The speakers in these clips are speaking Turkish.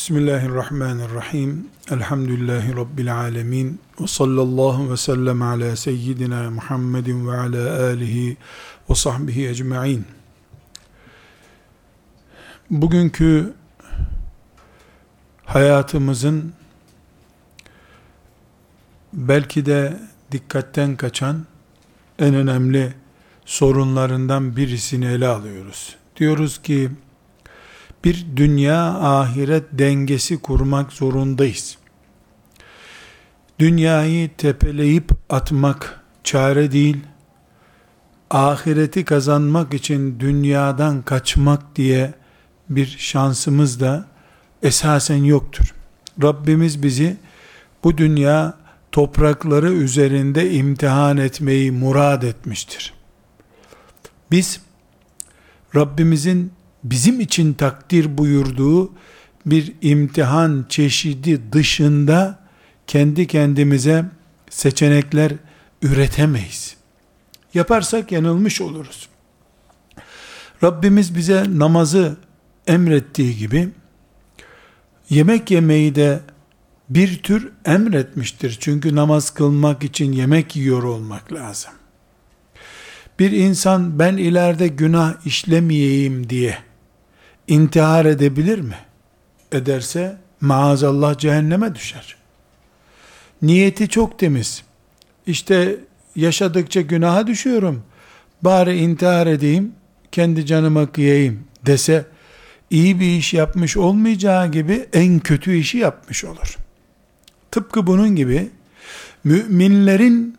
Bismillahirrahmanirrahim. Elhamdülillahi Rabbil alemin. Ve sallallahu ve sellem ala seyyidina Muhammedin ve ala alihi ve sahbihi ecma'in. Bugünkü hayatımızın belki de dikkatten kaçan en önemli sorunlarından birisini ele alıyoruz. Diyoruz ki, bir dünya ahiret dengesi kurmak zorundayız. Dünyayı tepeleyip atmak çare değil, ahireti kazanmak için dünyadan kaçmak diye bir şansımız da esasen yoktur. Rabbimiz bizi bu dünya toprakları üzerinde imtihan etmeyi murad etmiştir. Biz Rabbimizin bizim için takdir buyurduğu bir imtihan çeşidi dışında kendi kendimize seçenekler üretemeyiz. Yaparsak yanılmış oluruz. Rabbimiz bize namazı emrettiği gibi yemek yemeyi de bir tür emretmiştir. Çünkü namaz kılmak için yemek yiyor olmak lazım. Bir insan ben ileride günah işlemeyeyim diye intihar edebilir mi? Ederse maazallah cehenneme düşer. Niyeti çok temiz. İşte yaşadıkça günaha düşüyorum. Bari intihar edeyim, kendi canıma kıyayım dese iyi bir iş yapmış olmayacağı gibi en kötü işi yapmış olur. Tıpkı bunun gibi müminlerin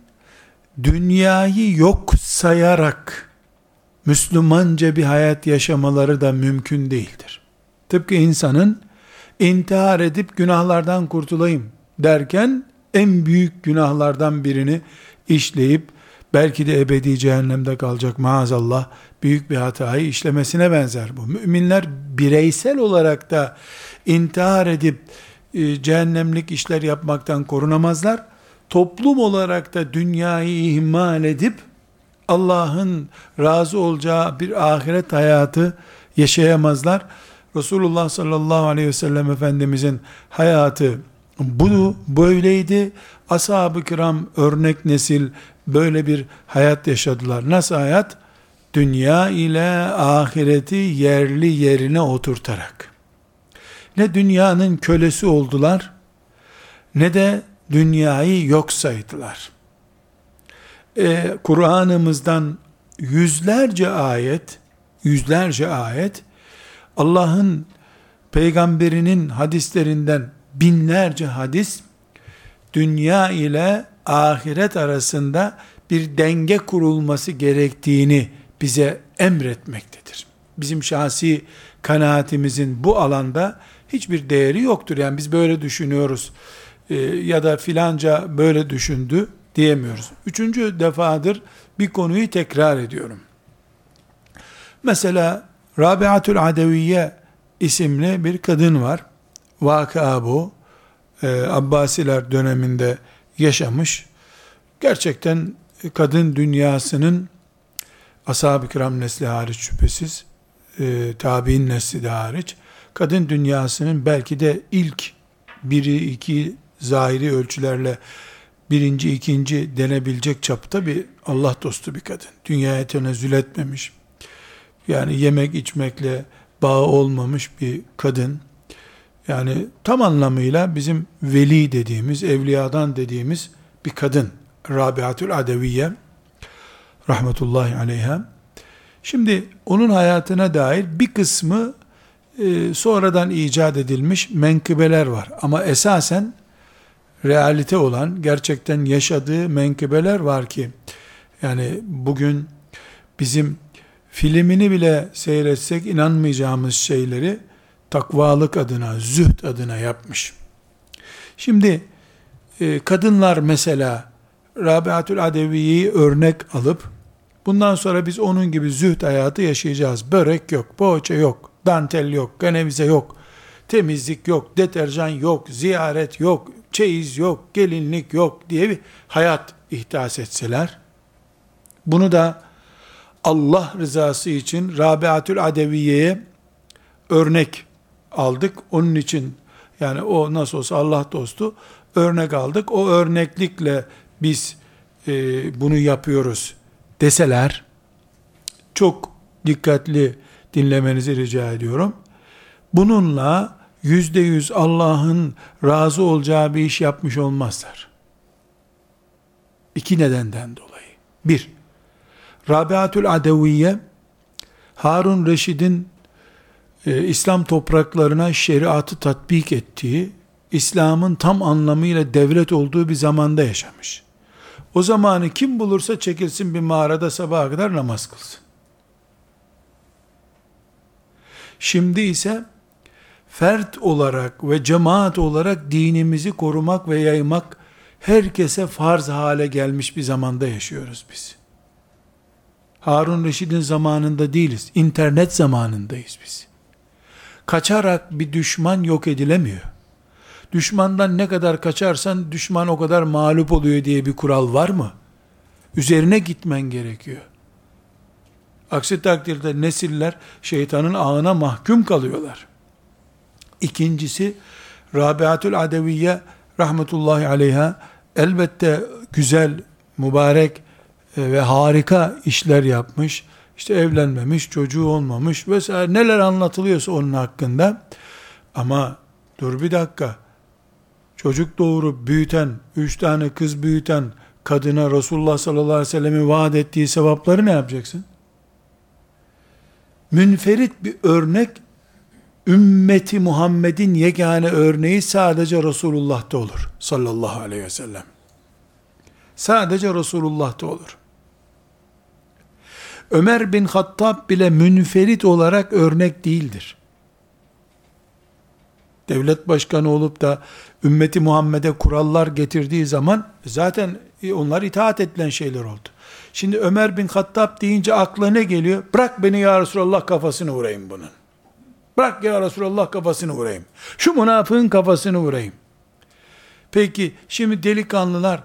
dünyayı yok sayarak Müslümanca bir hayat yaşamaları da mümkün değildir. Tıpkı insanın intihar edip günahlardan kurtulayım derken en büyük günahlardan birini işleyip belki de ebedi cehennemde kalacak maazallah büyük bir hatayı işlemesine benzer bu. Müminler bireysel olarak da intihar edip e, cehennemlik işler yapmaktan korunamazlar. Toplum olarak da dünyayı ihmal edip Allah'ın razı olacağı bir ahiret hayatı yaşayamazlar. Resulullah sallallahu aleyhi ve sellem Efendimizin hayatı bu böyleydi. Ashab-ı kiram örnek nesil böyle bir hayat yaşadılar. Nasıl hayat? Dünya ile ahireti yerli yerine oturtarak. Ne dünyanın kölesi oldular, ne de dünyayı yok saydılar e, Kur'an'ımızdan yüzlerce ayet, yüzlerce ayet, Allah'ın peygamberinin hadislerinden binlerce hadis, dünya ile ahiret arasında bir denge kurulması gerektiğini bize emretmektedir. Bizim şahsi kanaatimizin bu alanda hiçbir değeri yoktur. Yani biz böyle düşünüyoruz e, ya da filanca böyle düşündü diyemiyoruz. Üçüncü defadır bir konuyu tekrar ediyorum. Mesela Rabiatül Adeviye isimli bir kadın var. Vakıa bu. Ee, Abbasiler döneminde yaşamış. Gerçekten kadın dünyasının ashab-ı kiram nesli hariç şüphesiz, e, tabi'in nesli de hariç, kadın dünyasının belki de ilk biri iki zahiri ölçülerle birinci, ikinci denebilecek çapta bir Allah dostu bir kadın. Dünyaya tenezzül etmemiş. Yani yemek içmekle bağı olmamış bir kadın. Yani tam anlamıyla bizim veli dediğimiz, evliyadan dediğimiz bir kadın. Rabiatül Adeviye rahmetullahi aleyha. Şimdi onun hayatına dair bir kısmı e, sonradan icat edilmiş menkıbeler var. Ama esasen realite olan, gerçekten yaşadığı menkıbeler var ki, yani bugün bizim filmini bile seyretsek inanmayacağımız şeyleri takvalık adına, zühd adına yapmış. Şimdi e, kadınlar mesela Rabiatül Adeviye'yi örnek alıp bundan sonra biz onun gibi zühd hayatı yaşayacağız. Börek yok, poğaça yok, dantel yok, ganevize yok, temizlik yok, deterjan yok, ziyaret yok, çeyiz yok, gelinlik yok diye bir hayat ihdas etseler, bunu da Allah rızası için Rabiatül Adeviye'ye örnek aldık. Onun için Yani o nasıl olsa Allah dostu örnek aldık. O örneklikle biz e, bunu yapıyoruz deseler çok dikkatli dinlemenizi rica ediyorum. Bununla yüzde yüz Allah'ın razı olacağı bir iş yapmış olmazlar. İki nedenden dolayı. Bir, Rabiatül Adeviye, Harun Reşid'in e, İslam topraklarına şeriatı tatbik ettiği, İslam'ın tam anlamıyla devlet olduğu bir zamanda yaşamış. O zamanı kim bulursa çekilsin bir mağarada sabaha kadar namaz kılsın. Şimdi ise fert olarak ve cemaat olarak dinimizi korumak ve yaymak herkese farz hale gelmiş bir zamanda yaşıyoruz biz. Harun Reşid'in zamanında değiliz. İnternet zamanındayız biz. Kaçarak bir düşman yok edilemiyor. Düşmandan ne kadar kaçarsan düşman o kadar mağlup oluyor diye bir kural var mı? Üzerine gitmen gerekiyor. Aksi takdirde nesiller şeytanın ağına mahkum kalıyorlar. İkincisi, Rabiatül Adeviye rahmetullahi aleyha elbette güzel, mübarek e, ve harika işler yapmış. İşte evlenmemiş, çocuğu olmamış vesaire neler anlatılıyorsa onun hakkında. Ama dur bir dakika. Çocuk doğurup büyüten, üç tane kız büyüten kadına Resulullah sallallahu aleyhi ve sellem'in vaat ettiği sevapları ne yapacaksın? Münferit bir örnek ümmeti Muhammed'in yegane örneği sadece Resulullah'ta olur. Sallallahu aleyhi ve sellem. Sadece Resulullah'ta olur. Ömer bin Hattab bile münferit olarak örnek değildir. Devlet başkanı olup da ümmeti Muhammed'e kurallar getirdiği zaman zaten onlar itaat edilen şeyler oldu. Şimdi Ömer bin Hattab deyince akla ne geliyor? Bırak beni ya Resulallah kafasını vurayım bunun. Bırak ya Resulallah kafasını vurayım. Şu münafığın kafasını vurayım. Peki şimdi delikanlılar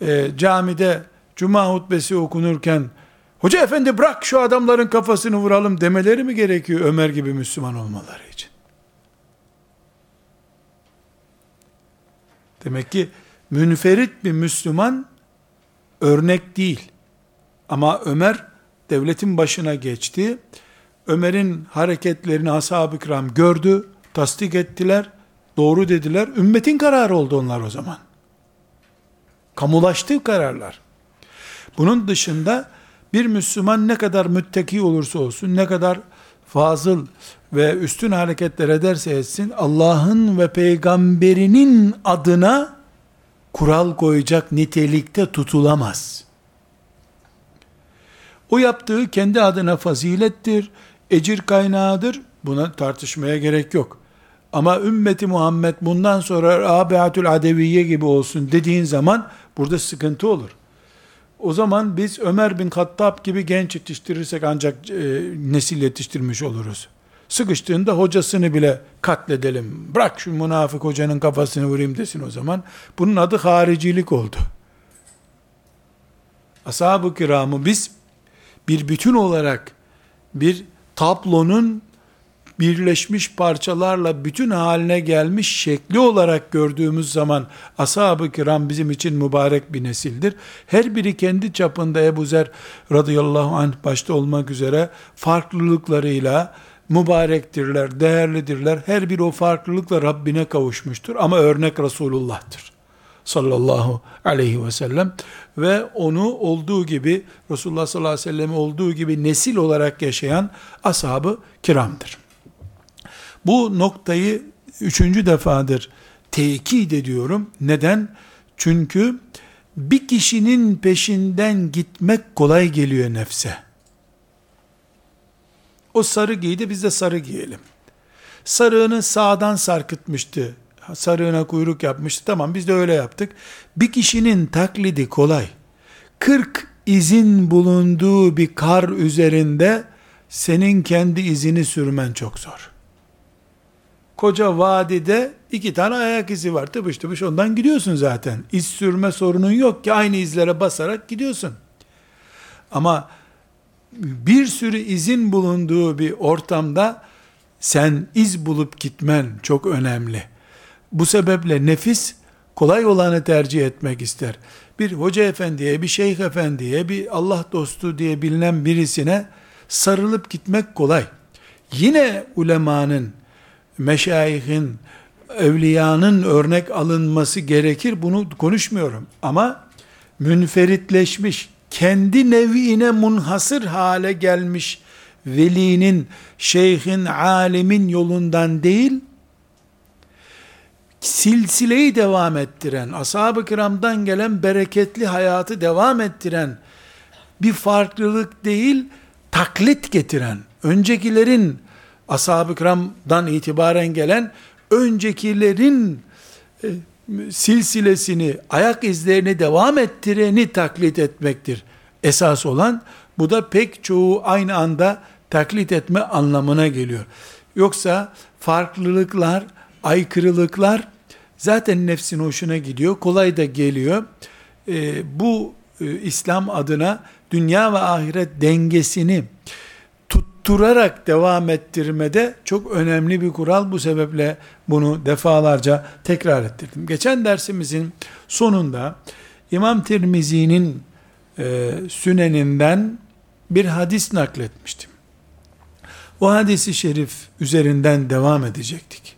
e, camide cuma hutbesi okunurken hoca efendi bırak şu adamların kafasını vuralım demeleri mi gerekiyor Ömer gibi Müslüman olmaları için? Demek ki münferit bir Müslüman örnek değil. Ama Ömer devletin başına geçti. Ömer'in hareketlerini ashab-ı kiram gördü, tasdik ettiler, doğru dediler. Ümmetin kararı oldu onlar o zaman. Kamulaştı kararlar. Bunun dışında bir Müslüman ne kadar müttaki olursa olsun, ne kadar fazıl ve üstün hareketler ederse etsin, Allah'ın ve peygamberinin adına kural koyacak nitelikte tutulamaz. O yaptığı kendi adına fazilettir, ecir kaynağıdır. Buna tartışmaya gerek yok. Ama ümmeti Muhammed bundan sonra Rabiatül Adeviye gibi olsun dediğin zaman burada sıkıntı olur. O zaman biz Ömer bin Hattab gibi genç yetiştirirsek ancak e, nesil yetiştirmiş oluruz. Sıkıştığında hocasını bile katledelim. Bırak şu münafık hocanın kafasını vurayım desin o zaman. Bunun adı haricilik oldu. Ashab-ı kiramı biz bir bütün olarak bir tablonun birleşmiş parçalarla bütün haline gelmiş şekli olarak gördüğümüz zaman ashab-ı kiram bizim için mübarek bir nesildir. Her biri kendi çapında Ebu Zer radıyallahu anh başta olmak üzere farklılıklarıyla mübarektirler, değerlidirler. Her biri o farklılıkla Rabbine kavuşmuştur ama örnek Resulullah'tır sallallahu aleyhi ve sellem ve onu olduğu gibi Resulullah sallallahu aleyhi ve sellem olduğu gibi nesil olarak yaşayan ashabı kiramdır. Bu noktayı üçüncü defadır tekit ediyorum. Neden? Çünkü bir kişinin peşinden gitmek kolay geliyor nefse. O sarı giydi biz de sarı giyelim. Sarığını sağdan sarkıtmıştı sarığına kuyruk yapmıştı. Tamam biz de öyle yaptık. Bir kişinin taklidi kolay. 40 izin bulunduğu bir kar üzerinde senin kendi izini sürmen çok zor. Koca vadide iki tane ayak izi var. Tıpış tıpış ondan gidiyorsun zaten. İz sürme sorunun yok ki aynı izlere basarak gidiyorsun. Ama bir sürü izin bulunduğu bir ortamda sen iz bulup gitmen çok önemli. Bu sebeple nefis kolay olanı tercih etmek ister. Bir hoca efendiye, bir şeyh efendiye, bir Allah dostu diye bilinen birisine sarılıp gitmek kolay. Yine ulemanın, meşayihin, evliyanın örnek alınması gerekir. Bunu konuşmuyorum. Ama münferitleşmiş, kendi nevine munhasır hale gelmiş velinin, şeyhin, alimin yolundan değil, silsileyi devam ettiren, ashab-ı kiramdan gelen bereketli hayatı devam ettiren, bir farklılık değil, taklit getiren, öncekilerin, ashab-ı kiramdan itibaren gelen, öncekilerin e, silsilesini, ayak izlerini devam ettireni taklit etmektir. Esas olan, bu da pek çoğu aynı anda taklit etme anlamına geliyor. Yoksa farklılıklar, aykırılıklar zaten nefsin hoşuna gidiyor, kolay da geliyor. E, bu e, İslam adına dünya ve ahiret dengesini tutturarak devam ettirmede çok önemli bir kural. Bu sebeple bunu defalarca tekrar ettirdim. Geçen dersimizin sonunda İmam Tirmizi'nin e, süneninden bir hadis nakletmiştim. O hadisi şerif üzerinden devam edecektik.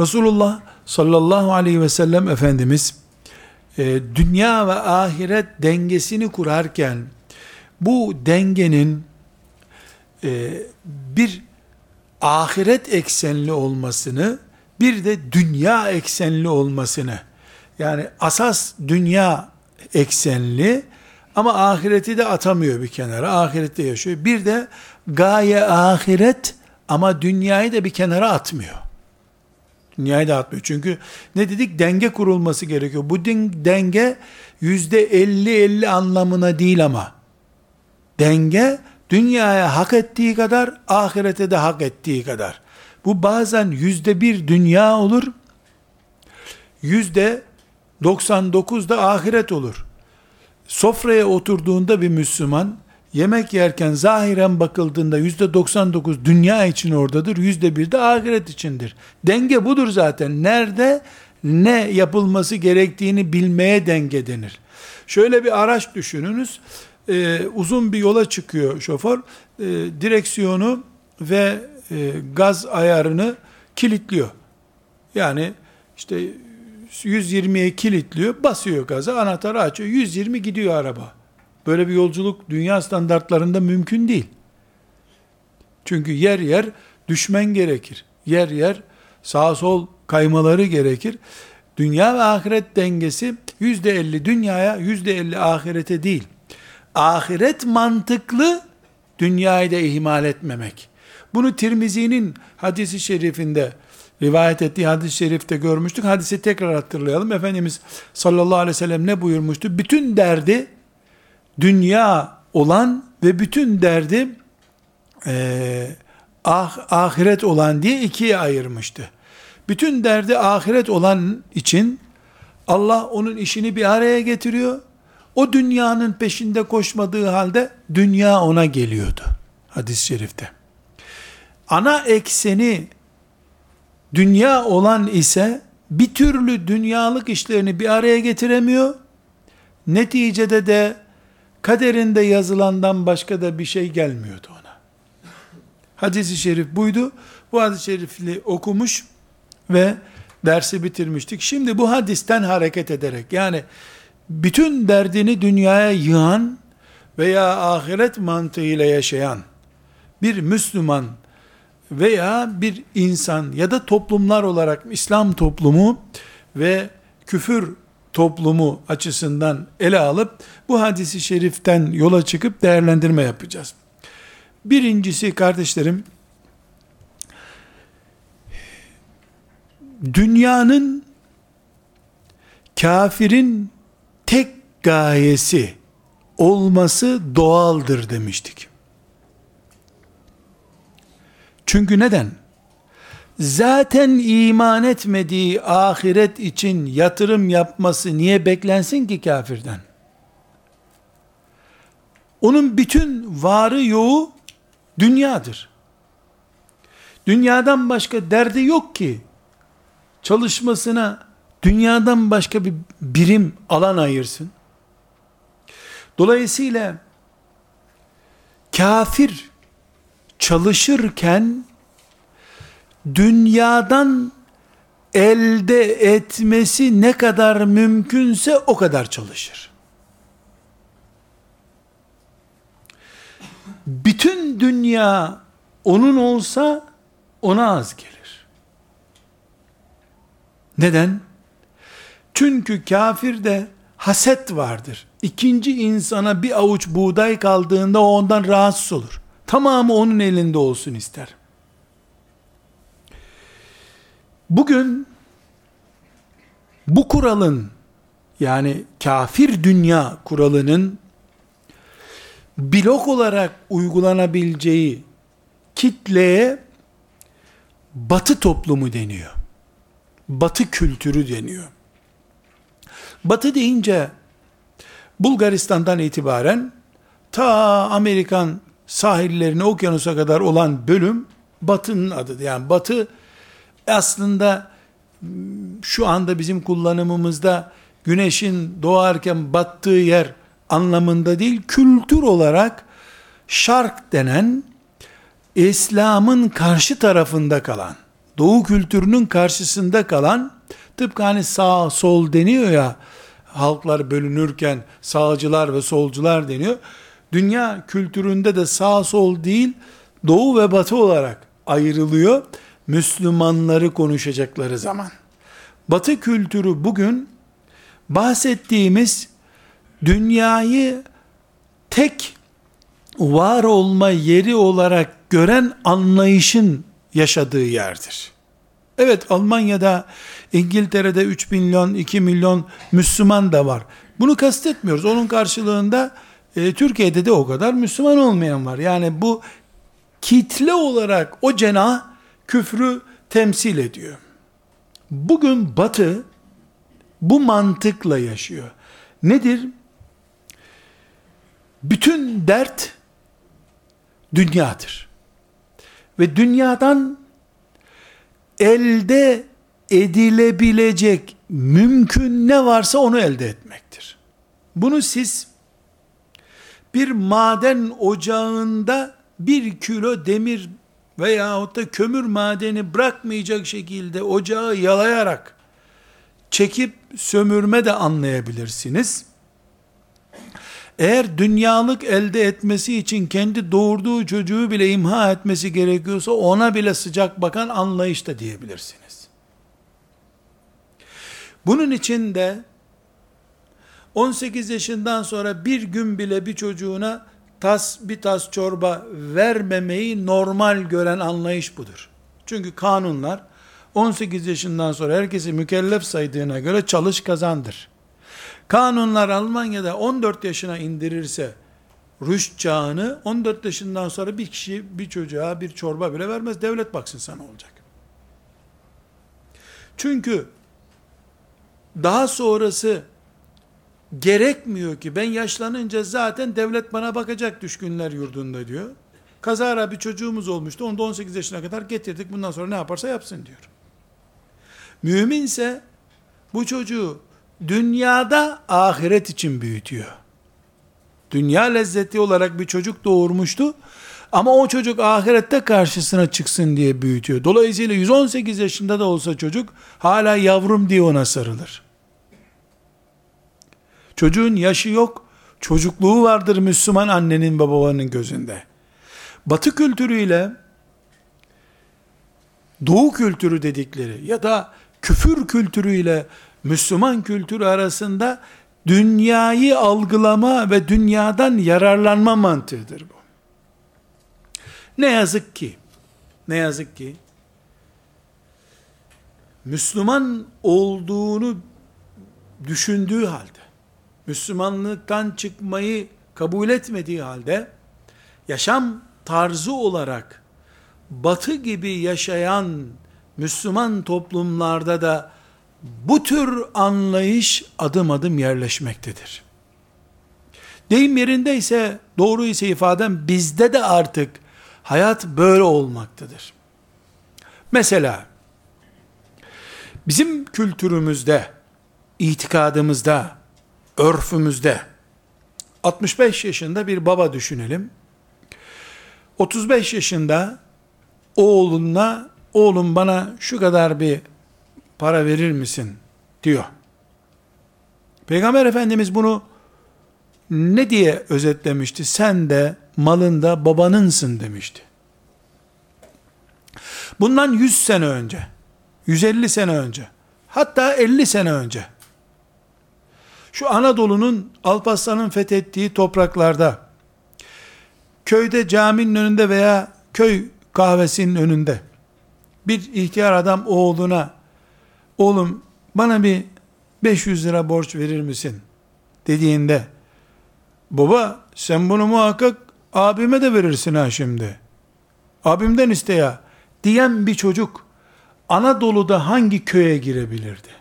Resulullah sallallahu aleyhi ve sellem Efendimiz e, dünya ve ahiret dengesini kurarken bu dengenin e, bir ahiret eksenli olmasını bir de dünya eksenli olmasını yani asas dünya eksenli ama ahireti de atamıyor bir kenara. Ahirette yaşıyor. Bir de gaye ahiret ama dünyayı da bir kenara atmıyor. Dünyayı da atmıyor. Çünkü ne dedik? Denge kurulması gerekiyor. Bu denge yüzde elli elli anlamına değil ama denge dünyaya hak ettiği kadar ahirete de hak ettiği kadar. Bu bazen yüzde bir dünya olur, yüzde 99 da ahiret olur. Sofraya oturduğunda bir Müslüman, yemek yerken zahiren bakıldığında yüzde 99 dünya için oradadır, yüzde bir de ahiret içindir. Denge budur zaten. Nerede ne yapılması gerektiğini bilmeye denge denir. Şöyle bir araç düşününüz. Ee, uzun bir yola çıkıyor şoför. Ee, direksiyonu ve e, gaz ayarını kilitliyor. Yani işte 120'ye kilitliyor, basıyor gaza, anahtarı açıyor, 120 gidiyor araba. Böyle bir yolculuk dünya standartlarında mümkün değil. Çünkü yer yer düşmen gerekir. Yer yer sağ sol kaymaları gerekir. Dünya ve ahiret dengesi yüzde elli dünyaya, yüzde elli ahirete değil. Ahiret mantıklı, dünyayı da ihmal etmemek. Bunu Tirmizi'nin hadisi şerifinde rivayet ettiği hadis-i şerifte görmüştük. Hadisi tekrar hatırlayalım. Efendimiz sallallahu aleyhi ve sellem ne buyurmuştu? Bütün derdi dünya olan ve bütün derdi e, ah, ahiret olan diye ikiye ayırmıştı. Bütün derdi ahiret olan için Allah onun işini bir araya getiriyor. O dünyanın peşinde koşmadığı halde dünya ona geliyordu. Hadis-i şerifte. Ana ekseni dünya olan ise bir türlü dünyalık işlerini bir araya getiremiyor. Neticede de kaderinde yazılandan başka da bir şey gelmiyordu ona. Hadis-i şerif buydu. Bu hadis-i şerifli okumuş ve dersi bitirmiştik. Şimdi bu hadisten hareket ederek yani bütün derdini dünyaya yığan veya ahiret mantığıyla yaşayan bir Müslüman veya bir insan ya da toplumlar olarak İslam toplumu ve küfür toplumu açısından ele alıp bu hadisi şeriften yola çıkıp değerlendirme yapacağız. Birincisi kardeşlerim dünyanın kafirin tek gayesi olması doğaldır demiştik. Çünkü neden? Zaten iman etmediği ahiret için yatırım yapması niye beklensin ki kafirden? Onun bütün varı yoğu dünyadır. Dünyadan başka derdi yok ki. çalışmasına dünyadan başka bir birim alan ayırsın. Dolayısıyla kafir çalışırken dünyadan elde etmesi ne kadar mümkünse o kadar çalışır. Bütün dünya onun olsa ona az gelir. Neden? Çünkü kafirde haset vardır. İkinci insana bir avuç buğday kaldığında o ondan rahatsız olur. Tamamı onun elinde olsun ister. Bugün bu kuralın yani kafir dünya kuralının blok olarak uygulanabileceği kitleye batı toplumu deniyor. Batı kültürü deniyor. Batı deyince Bulgaristan'dan itibaren ta Amerikan sahillerine okyanusa kadar olan bölüm batının adı. Yani batı aslında şu anda bizim kullanımımızda güneşin doğarken battığı yer anlamında değil, kültür olarak şark denen İslam'ın karşı tarafında kalan, doğu kültürünün karşısında kalan, tıpkı hani sağ sol deniyor ya, halklar bölünürken sağcılar ve solcular deniyor. Dünya kültüründe de sağ sol değil, doğu ve batı olarak ayrılıyor. Müslümanları konuşacakları zaman. Batı kültürü bugün bahsettiğimiz dünyayı tek var olma yeri olarak gören anlayışın yaşadığı yerdir. Evet Almanya'da, İngiltere'de 3 milyon, 2 milyon Müslüman da var. Bunu kastetmiyoruz. Onun karşılığında e, Türkiye'de de o kadar Müslüman olmayan var. Yani bu kitle olarak o cenah küfrü temsil ediyor. Bugün Batı bu mantıkla yaşıyor. Nedir? Bütün dert dünyadır. Ve dünyadan elde edilebilecek mümkün ne varsa onu elde etmektir. Bunu siz bir maden ocağında bir kilo demir veyahut da kömür madeni bırakmayacak şekilde ocağı yalayarak çekip sömürme de anlayabilirsiniz. Eğer dünyalık elde etmesi için kendi doğurduğu çocuğu bile imha etmesi gerekiyorsa ona bile sıcak bakan anlayış da diyebilirsiniz. Bunun için de 18 yaşından sonra bir gün bile bir çocuğuna tas bir tas çorba vermemeyi normal gören anlayış budur. Çünkü kanunlar 18 yaşından sonra herkesi mükellef saydığına göre çalış kazandır. Kanunlar Almanya'da 14 yaşına indirirse rüşt çağını 14 yaşından sonra bir kişi bir çocuğa bir çorba bile vermez. Devlet baksın sana olacak. Çünkü daha sonrası gerekmiyor ki ben yaşlanınca zaten devlet bana bakacak düşkünler yurdunda diyor. Kazara bir çocuğumuz olmuştu. Onu da 18 yaşına kadar getirdik. Bundan sonra ne yaparsa yapsın diyor. Müminse bu çocuğu dünyada ahiret için büyütüyor. Dünya lezzeti olarak bir çocuk doğurmuştu. Ama o çocuk ahirette karşısına çıksın diye büyütüyor. Dolayısıyla 118 yaşında da olsa çocuk hala yavrum diye ona sarılır. Çocuğun yaşı yok, çocukluğu vardır Müslüman annenin babalarının gözünde. Batı kültürüyle Doğu kültürü dedikleri ya da küfür kültürüyle Müslüman kültürü arasında dünyayı algılama ve dünyadan yararlanma mantığıdır bu. Ne yazık ki, ne yazık ki, Müslüman olduğunu düşündüğü halde, Müslümanlıktan çıkmayı kabul etmediği halde, yaşam tarzı olarak, batı gibi yaşayan Müslüman toplumlarda da bu tür anlayış adım adım yerleşmektedir. Deyim yerinde ise, doğru ise ifadem bizde de artık hayat böyle olmaktadır. Mesela, Bizim kültürümüzde, itikadımızda, örfümüzde 65 yaşında bir baba düşünelim. 35 yaşında oğluna oğlum bana şu kadar bir para verir misin diyor. Peygamber Efendimiz bunu ne diye özetlemişti? Sen de malında babanınsın demişti. Bundan 100 sene önce, 150 sene önce, hatta 50 sene önce, şu Anadolu'nun Alparslan'ın fethettiği topraklarda, köyde caminin önünde veya köy kahvesinin önünde, bir ihtiyar adam oğluna, oğlum bana bir 500 lira borç verir misin? dediğinde, baba sen bunu muhakkak abime de verirsin ha şimdi. Abimden iste ya diyen bir çocuk Anadolu'da hangi köye girebilirdi?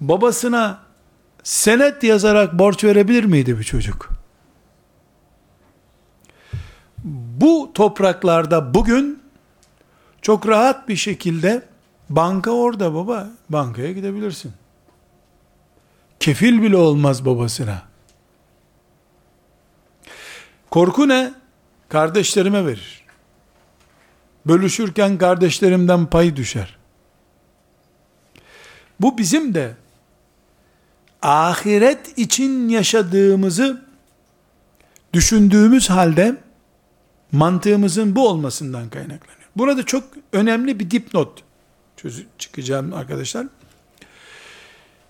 Babasına senet yazarak borç verebilir miydi bir çocuk? Bu topraklarda bugün çok rahat bir şekilde banka orada baba, bankaya gidebilirsin. Kefil bile olmaz babasına. Korku ne? Kardeşlerime verir. Bölüşürken kardeşlerimden pay düşer. Bu bizim de ahiret için yaşadığımızı düşündüğümüz halde mantığımızın bu olmasından kaynaklanıyor. Burada çok önemli bir dipnot çıkacağım arkadaşlar.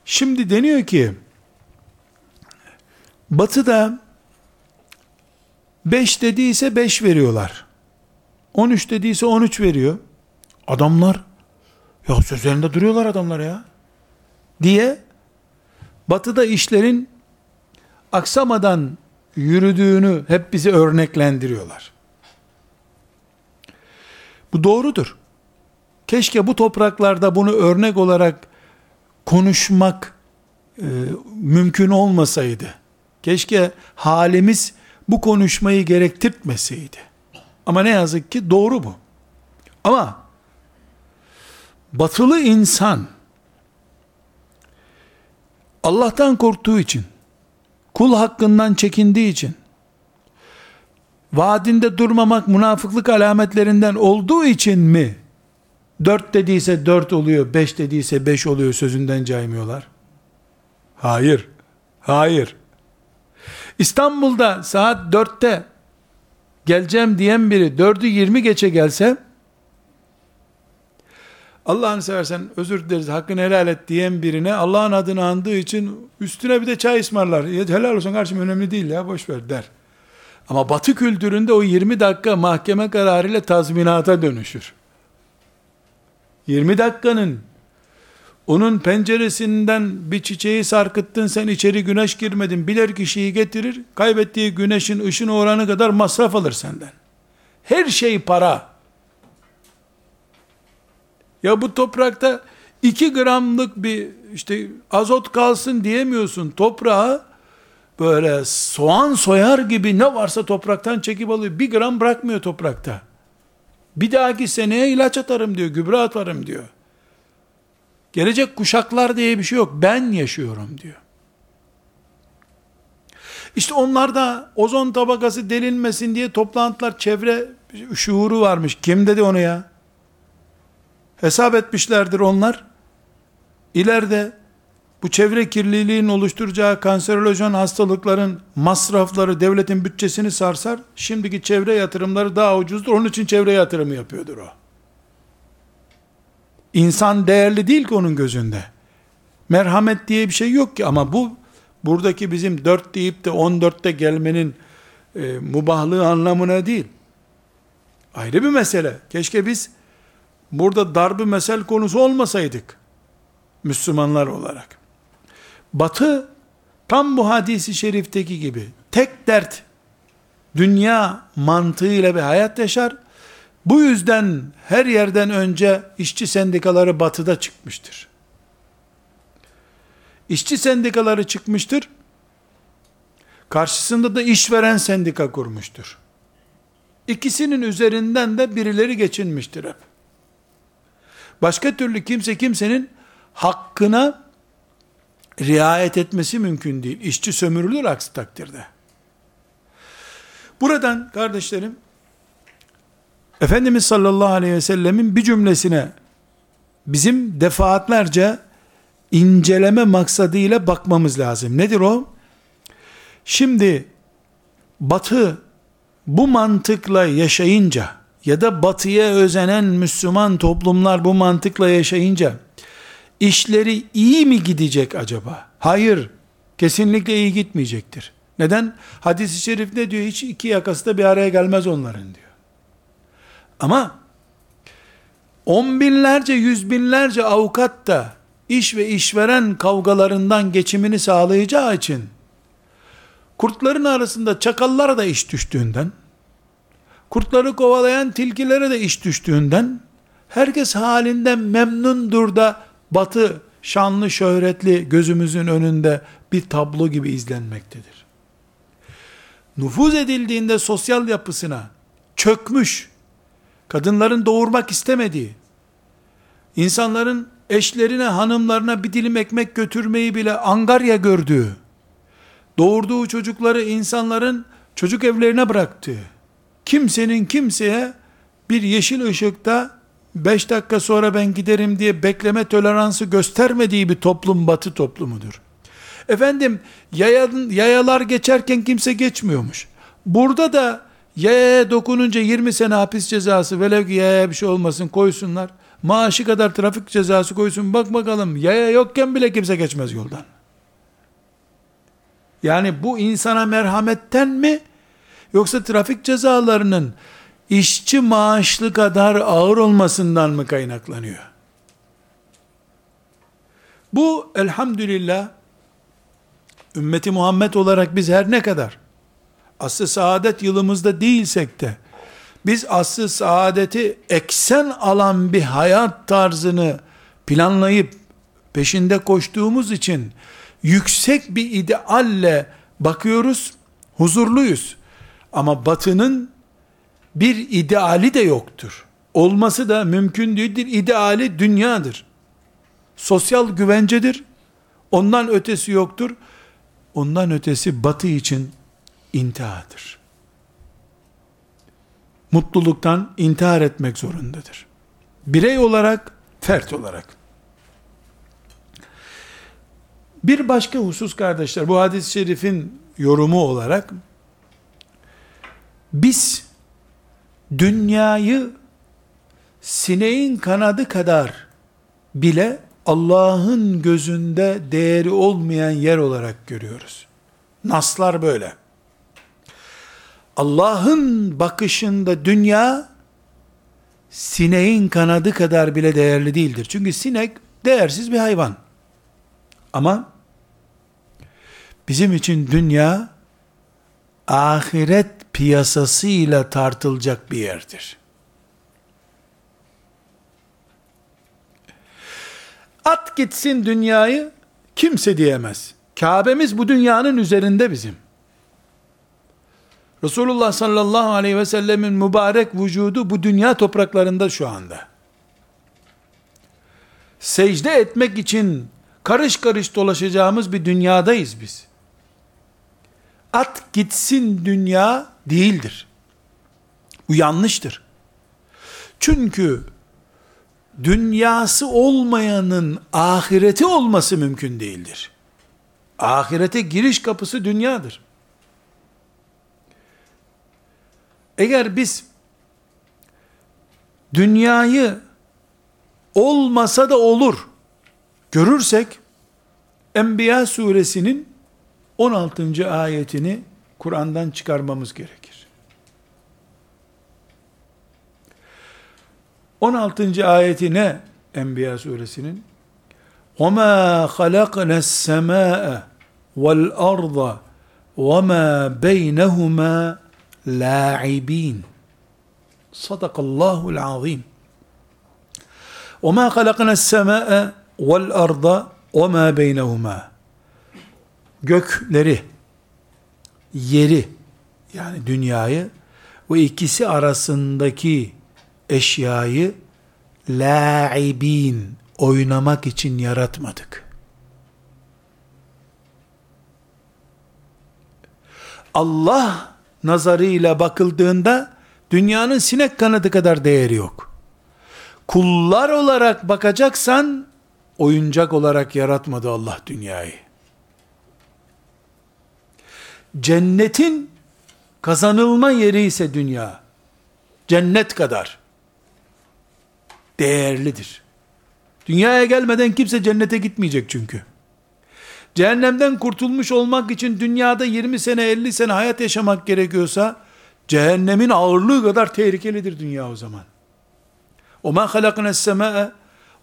Şimdi deniyor ki batıda 5 dediyse 5 veriyorlar. 13 dediyse 13 veriyor. Adamlar ya sözlerinde duruyorlar adamlar ya. Diye batıda işlerin aksamadan yürüdüğünü hep bize örneklendiriyorlar. Bu doğrudur. Keşke bu topraklarda bunu örnek olarak konuşmak e, mümkün olmasaydı. Keşke halimiz bu konuşmayı gerektirtmeseydi. Ama ne yazık ki doğru bu. Ama batılı insan Allah'tan korktuğu için, kul hakkından çekindiği için, vaadinde durmamak münafıklık alametlerinden olduğu için mi, dört dediyse dört oluyor, beş dediyse beş oluyor sözünden caymıyorlar? Hayır, hayır. İstanbul'da saat dörtte geleceğim diyen biri dördü yirmi geçe gelse, Allah'ını seversen özür dileriz hakkını helal et diyen birine Allah'ın adını andığı için üstüne bir de çay ısmarlar. Helal olsun kardeşim önemli değil ya boş ver der. Ama batı kültüründe o 20 dakika mahkeme kararıyla tazminata dönüşür. 20 dakikanın onun penceresinden bir çiçeği sarkıttın sen içeri güneş girmedin bilir kişiyi getirir kaybettiği güneşin ışın oranı kadar masraf alır senden. Her şey para. Ya bu toprakta 2 gramlık bir işte azot kalsın diyemiyorsun. Toprağı böyle soğan soyar gibi ne varsa topraktan çekip alıyor. Bir gram bırakmıyor toprakta. Bir dahaki seneye ilaç atarım diyor, gübre atarım diyor. Gelecek kuşaklar diye bir şey yok. Ben yaşıyorum diyor. İşte onlarda ozon tabakası delinmesin diye toplantılar çevre şuuru varmış. Kim dedi onu ya? Hesap etmişlerdir onlar. İleride bu çevre kirliliğinin oluşturacağı kanserolojen hastalıkların masrafları devletin bütçesini sarsar. Şimdiki çevre yatırımları daha ucuzdur. Onun için çevre yatırımı yapıyordur o. İnsan değerli değil ki onun gözünde. Merhamet diye bir şey yok ki ama bu buradaki bizim dört deyip de on dörtte gelmenin e, mubahlığı anlamına değil. Ayrı bir mesele. Keşke biz burada darbe mesel konusu olmasaydık. Müslümanlar olarak. Batı tam bu hadisi şerifteki gibi tek dert dünya mantığıyla bir hayat yaşar. Bu yüzden her yerden önce işçi sendikaları batıda çıkmıştır. İşçi sendikaları çıkmıştır. Karşısında da işveren sendika kurmuştur. İkisinin üzerinden de birileri geçinmiştir hep. Başka türlü kimse kimsenin hakkına riayet etmesi mümkün değil. İşçi sömürülür aksi takdirde. Buradan kardeşlerim, Efendimiz sallallahu aleyhi ve sellemin bir cümlesine bizim defaatlerce inceleme maksadıyla bakmamız lazım. Nedir o? Şimdi batı bu mantıkla yaşayınca ya da batıya özenen Müslüman toplumlar bu mantıkla yaşayınca işleri iyi mi gidecek acaba? Hayır, kesinlikle iyi gitmeyecektir. Neden? Hadis-i şerif ne diyor? Hiç iki yakası da bir araya gelmez onların diyor. Ama on binlerce, yüz binlerce avukat da iş ve işveren kavgalarından geçimini sağlayacağı için kurtların arasında çakallara da iş düştüğünden kurtları kovalayan tilkilere de iş düştüğünden herkes halinden memnundur da batı şanlı şöhretli gözümüzün önünde bir tablo gibi izlenmektedir. Nüfuz edildiğinde sosyal yapısına çökmüş, kadınların doğurmak istemediği, insanların eşlerine, hanımlarına bir dilim ekmek götürmeyi bile angarya gördüğü, doğurduğu çocukları insanların çocuk evlerine bıraktığı, kimsenin kimseye bir yeşil ışıkta 5 dakika sonra ben giderim diye bekleme toleransı göstermediği bir toplum batı toplumudur. Efendim yayan, yayalar geçerken kimse geçmiyormuş. Burada da yayaya dokununca 20 sene hapis cezası velev ki yayaya bir şey olmasın koysunlar. Maaşı kadar trafik cezası koysun bak bakalım yaya yokken bile kimse geçmez yoldan. Yani bu insana merhametten mi yoksa trafik cezalarının işçi maaşlı kadar ağır olmasından mı kaynaklanıyor? Bu elhamdülillah ümmeti Muhammed olarak biz her ne kadar asr saadet yılımızda değilsek de biz asr saadeti eksen alan bir hayat tarzını planlayıp peşinde koştuğumuz için yüksek bir idealle bakıyoruz, huzurluyuz. Ama batının bir ideali de yoktur. Olması da mümkün değildir. İdeali dünyadır. Sosyal güvencedir. Ondan ötesi yoktur. Ondan ötesi batı için intihardır. Mutluluktan intihar etmek zorundadır. Birey olarak, fert olarak. Bir başka husus kardeşler, bu hadis-i şerifin yorumu olarak, biz dünyayı sineğin kanadı kadar bile Allah'ın gözünde değeri olmayan yer olarak görüyoruz. Naslar böyle. Allah'ın bakışında dünya sineğin kanadı kadar bile değerli değildir. Çünkü sinek değersiz bir hayvan. Ama bizim için dünya ahiret piyasasıyla tartılacak bir yerdir. At gitsin dünyayı kimse diyemez. Kabe'miz bu dünyanın üzerinde bizim. Resulullah sallallahu aleyhi ve sellemin mübarek vücudu bu dünya topraklarında şu anda. Secde etmek için karış karış dolaşacağımız bir dünyadayız biz. At gitsin dünya değildir. Bu yanlıştır. Çünkü dünyası olmayanın ahireti olması mümkün değildir. Ahirete giriş kapısı dünyadır. Eğer biz dünyayı olmasa da olur görürsek Enbiya suresinin 16. ayetini Kur'an'dan çıkarmamız gerekir. 16. ayeti ne Enbiya suresinin? وَمَا خَلَقْنَا السَّمَاءَ وَالْأَرْضَ وَمَا بَيْنَهُمَا لَاعِبِينَ Sadakallahu azim. وَمَا خَلَقْنَا السَّمَاءَ وَالْأَرْضَ وَمَا بَيْنَهُمَا Gökleri, yeri, yani dünyayı ve ikisi arasındaki eşyayı la'ibin oynamak için yaratmadık. Allah nazarıyla bakıldığında dünyanın sinek kanadı kadar değeri yok. Kullar olarak bakacaksan oyuncak olarak yaratmadı Allah dünyayı. Cennetin kazanılma yeri ise dünya. Cennet kadar değerlidir. Dünyaya gelmeden kimse cennete gitmeyecek çünkü. Cehennemden kurtulmuş olmak için dünyada 20 sene 50 sene hayat yaşamak gerekiyorsa cehennemin ağırlığı kadar tehlikelidir dünya o zaman. O ma halakna sema'a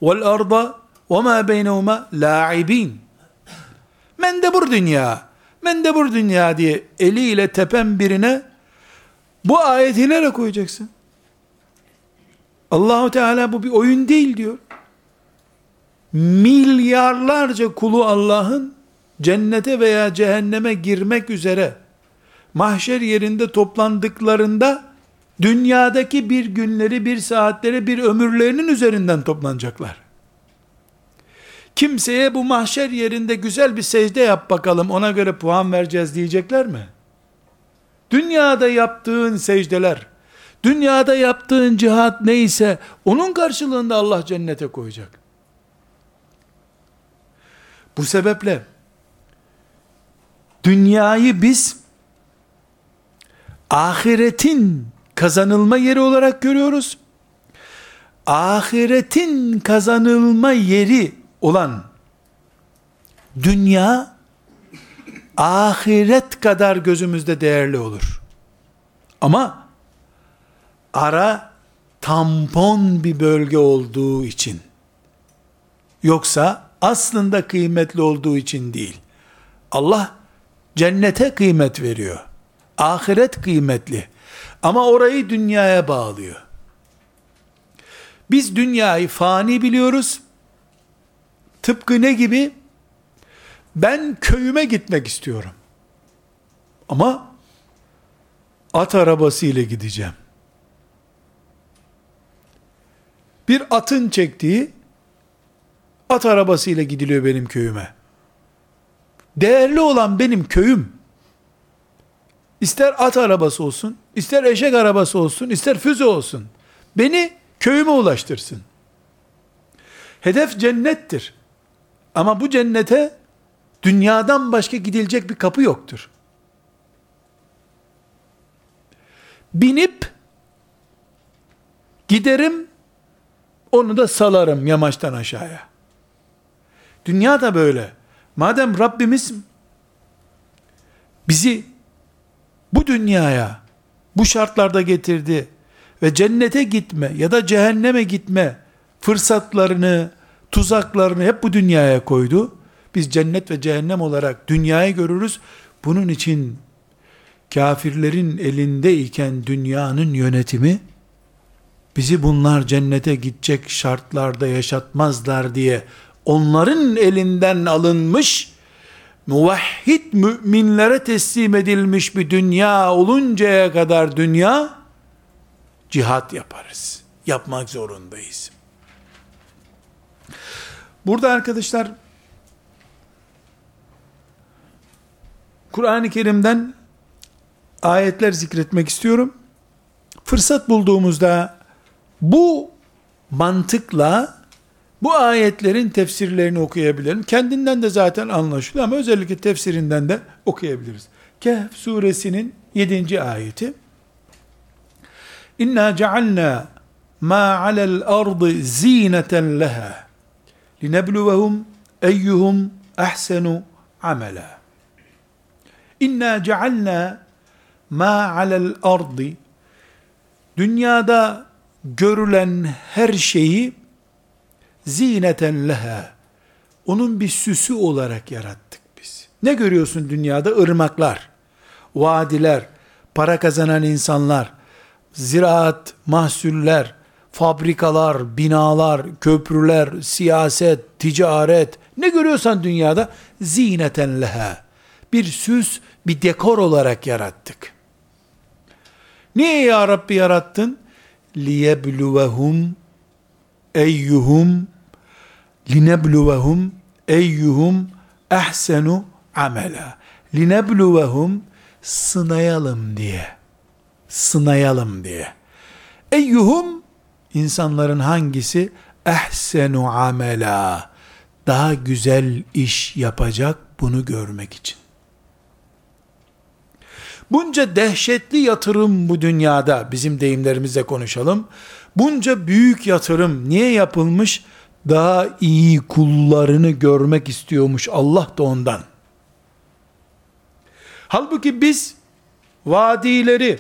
vel arda ve ma beynehuma la'ibin. Mendebur dünya mendebur dünya diye eliyle tepen birine bu ayeti nereye koyacaksın? Allahu Teala bu bir oyun değil diyor. Milyarlarca kulu Allah'ın cennete veya cehenneme girmek üzere mahşer yerinde toplandıklarında dünyadaki bir günleri, bir saatleri, bir ömürlerinin üzerinden toplanacaklar. Kimseye bu mahşer yerinde güzel bir secde yap bakalım ona göre puan vereceğiz diyecekler mi? Dünyada yaptığın secdeler, dünyada yaptığın cihat neyse onun karşılığında Allah cennete koyacak. Bu sebeple dünyayı biz ahiretin kazanılma yeri olarak görüyoruz. Ahiretin kazanılma yeri olan dünya ahiret kadar gözümüzde değerli olur. Ama ara tampon bir bölge olduğu için yoksa aslında kıymetli olduğu için değil. Allah cennete kıymet veriyor. Ahiret kıymetli. Ama orayı dünyaya bağlıyor. Biz dünyayı fani biliyoruz. Tıpkı ne gibi? Ben köyüme gitmek istiyorum. Ama at arabası ile gideceğim. Bir atın çektiği at arabası ile gidiliyor benim köyüme. Değerli olan benim köyüm. İster at arabası olsun, ister eşek arabası olsun, ister füze olsun. Beni köyüme ulaştırsın. Hedef cennettir. Ama bu cennete dünyadan başka gidilecek bir kapı yoktur. Binip giderim, onu da salarım yamaçtan aşağıya. Dünya da böyle. Madem Rabbimiz bizi bu dünyaya bu şartlarda getirdi ve cennete gitme ya da cehenneme gitme fırsatlarını, tuzaklarını hep bu dünyaya koydu. Biz cennet ve cehennem olarak dünyayı görürüz. Bunun için kafirlerin elinde iken dünyanın yönetimi bizi bunlar cennete gidecek şartlarda yaşatmazlar diye onların elinden alınmış muvahhid müminlere teslim edilmiş bir dünya oluncaya kadar dünya cihat yaparız. Yapmak zorundayız. Burada arkadaşlar Kur'an-ı Kerim'den ayetler zikretmek istiyorum. Fırsat bulduğumuzda bu mantıkla bu ayetlerin tefsirlerini okuyabilirim. Kendinden de zaten anlaşılıyor ama özellikle tefsirinden de okuyabiliriz. Kehf suresinin 7. ayeti. İnna cealna ma alel ardı zineten leha linebluvehum eyyuhum ahsenu amela. İnna cealna ma alel ardı dünyada görülen her şeyi zineten leha. Onun bir süsü olarak yarattık biz. Ne görüyorsun dünyada? Irmaklar, vadiler, para kazanan insanlar, ziraat, mahsuller, fabrikalar, binalar, köprüler, siyaset, ticaret ne görüyorsan dünyada zineten leha. Bir süs, bir dekor olarak yarattık. Niye ya Rabbi yarattın? Liyebluvehum eyyuhum linebluvehum eyyuhum ehsenu amela. Linebluvehum sınayalım diye. Sınayalım diye. Eyyuhum insanların hangisi ehsenu amela daha güzel iş yapacak bunu görmek için. Bunca dehşetli yatırım bu dünyada bizim deyimlerimizle konuşalım. Bunca büyük yatırım niye yapılmış? Daha iyi kullarını görmek istiyormuş Allah da ondan. Halbuki biz vadileri,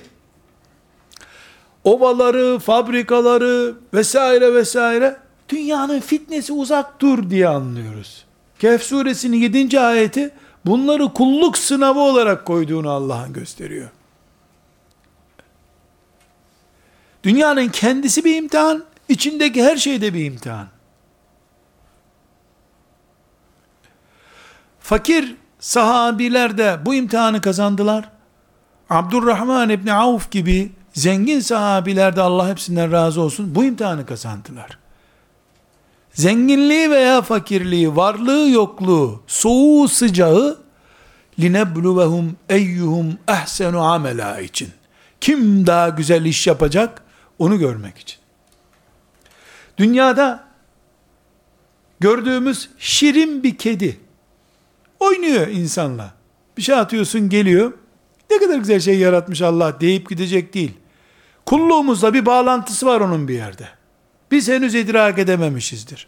ovaları, fabrikaları vesaire vesaire dünyanın fitnesi uzak dur diye anlıyoruz. Kehf suresinin 7. ayeti bunları kulluk sınavı olarak koyduğunu Allah'ın gösteriyor. Dünyanın kendisi bir imtihan, içindeki her şey de bir imtihan. Fakir sahabiler de bu imtihanı kazandılar. Abdurrahman İbni Avf gibi zengin sahabiler de Allah hepsinden razı olsun bu imtihanı kazandılar. Zenginliği veya fakirliği, varlığı yokluğu, soğuğu sıcağı linebluvehum eyyuhum ehsenu amela için. Kim daha güzel iş yapacak onu görmek için. Dünyada gördüğümüz şirin bir kedi oynuyor insanla. Bir şey atıyorsun geliyor. Ne kadar güzel şey yaratmış Allah deyip gidecek değil. Kulluğumuzla bir bağlantısı var onun bir yerde. Biz henüz idrak edememişizdir.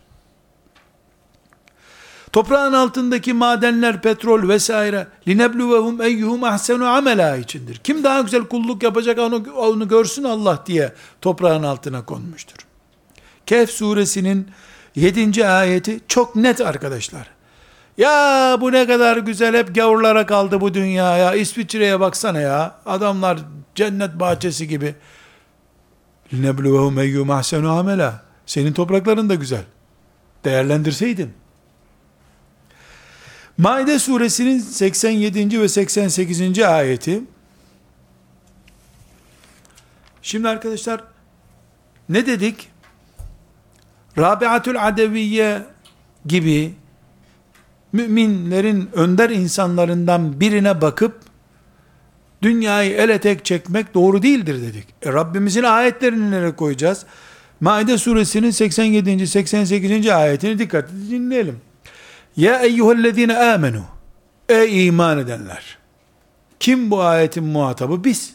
Toprağın altındaki madenler, petrol vesaire linebluvehum eyyuhum ahsenu amela içindir. Kim daha güzel kulluk yapacak onu, onu görsün Allah diye toprağın altına konmuştur. Kehf suresinin 7. ayeti çok net arkadaşlar. Ya bu ne kadar güzel hep gavurlara kaldı bu dünya ya. İsviçre'ye baksana ya. Adamlar cennet bahçesi gibi. Linebluvehum eyyum ahsenu amela. Senin toprakların da güzel. Değerlendirseydin. Maide suresinin 87. ve 88. ayeti. Şimdi arkadaşlar ne dedik? Rabiatül Adeviye gibi müminlerin önder insanlarından birine bakıp dünyayı ele tek çekmek doğru değildir dedik. E Rabbimizin ayetlerini nereye koyacağız? Maide suresinin 87. 88. ayetini dikkatle dinleyelim. Ya eyyühellezine amenu Ey iman edenler! Kim bu ayetin muhatabı? Biz.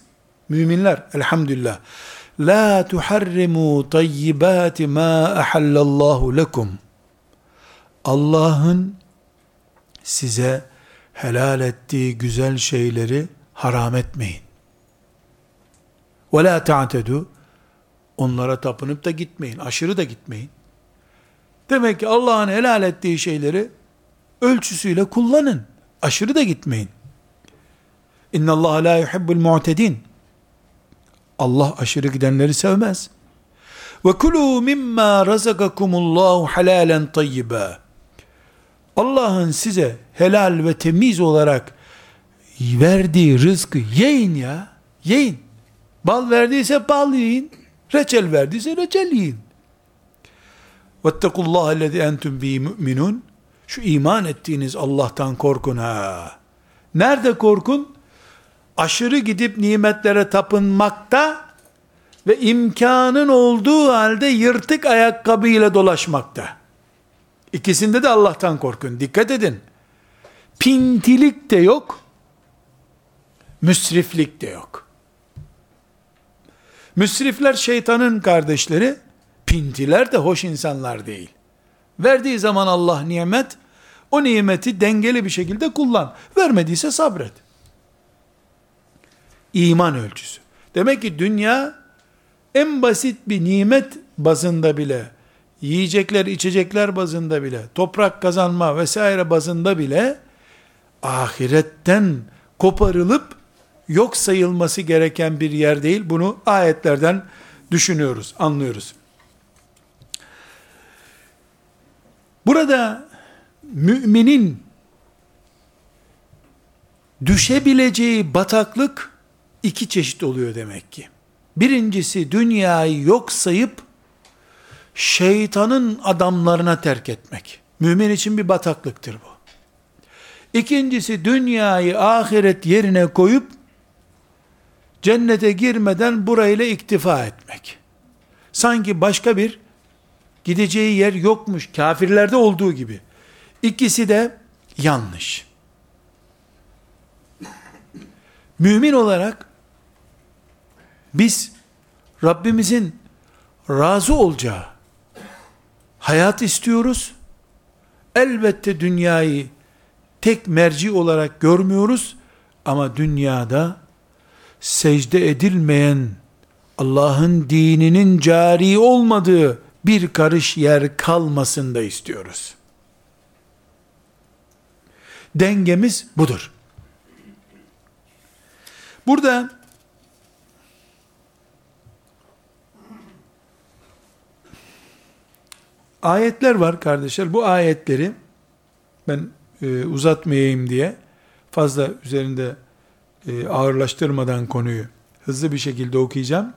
Müminler. Elhamdülillah. La tuharrimu tayyibati ma ahallallahu lekum. Allah'ın size helal ettiği güzel şeyleri haram etmeyin. Ve la ta'tedu onlara tapınıp da gitmeyin. Aşırı da gitmeyin. Demek ki Allah'ın helal ettiği şeyleri ölçüsüyle kullanın. Aşırı da gitmeyin. İnna Allah la yuhibbul mu'tedin. Allah aşırı gidenleri sevmez. Ve kulu mimma razakakumullahu halalen tayyiba. Allah'ın size helal ve temiz olarak verdiği rızkı yiyin ya. Yiyin. Bal verdiyse bal yiyin. Reçel verdiyse reçel yiyin. وَاتَّقُوا اللّٰهَ الَّذِي اَنْتُمْ بِهِ مُؤْمِنُونَ Şu iman ettiğiniz Allah'tan korkun ha. Nerede korkun? Aşırı gidip nimetlere tapınmakta ve imkanın olduğu halde yırtık ayakkabıyla dolaşmakta. İkisinde de Allah'tan korkun. Dikkat edin. Pintilik de yok. Müsriflik de yok. Müsrifler şeytanın kardeşleri, pintiler de hoş insanlar değil. Verdiği zaman Allah nimet, o nimeti dengeli bir şekilde kullan. Vermediyse sabret. İman ölçüsü. Demek ki dünya en basit bir nimet bazında bile, yiyecekler, içecekler bazında bile, toprak kazanma vesaire bazında bile ahiretten koparılıp yok sayılması gereken bir yer değil. Bunu ayetlerden düşünüyoruz, anlıyoruz. Burada müminin düşebileceği bataklık iki çeşit oluyor demek ki. Birincisi dünyayı yok sayıp şeytanın adamlarına terk etmek. Mümin için bir bataklıktır bu. İkincisi dünyayı ahiret yerine koyup cennete girmeden burayla iktifa etmek. Sanki başka bir gideceği yer yokmuş kafirlerde olduğu gibi. İkisi de yanlış. Mümin olarak biz Rabbimizin razı olacağı hayat istiyoruz. Elbette dünyayı tek merci olarak görmüyoruz ama dünyada secde edilmeyen Allah'ın dininin cari olmadığı bir karış yer kalmasın da istiyoruz. Dengemiz budur. Burada ayetler var kardeşler. Bu ayetleri ben e, uzatmayayım diye fazla üzerinde e, ağırlaştırmadan konuyu hızlı bir şekilde okuyacağım.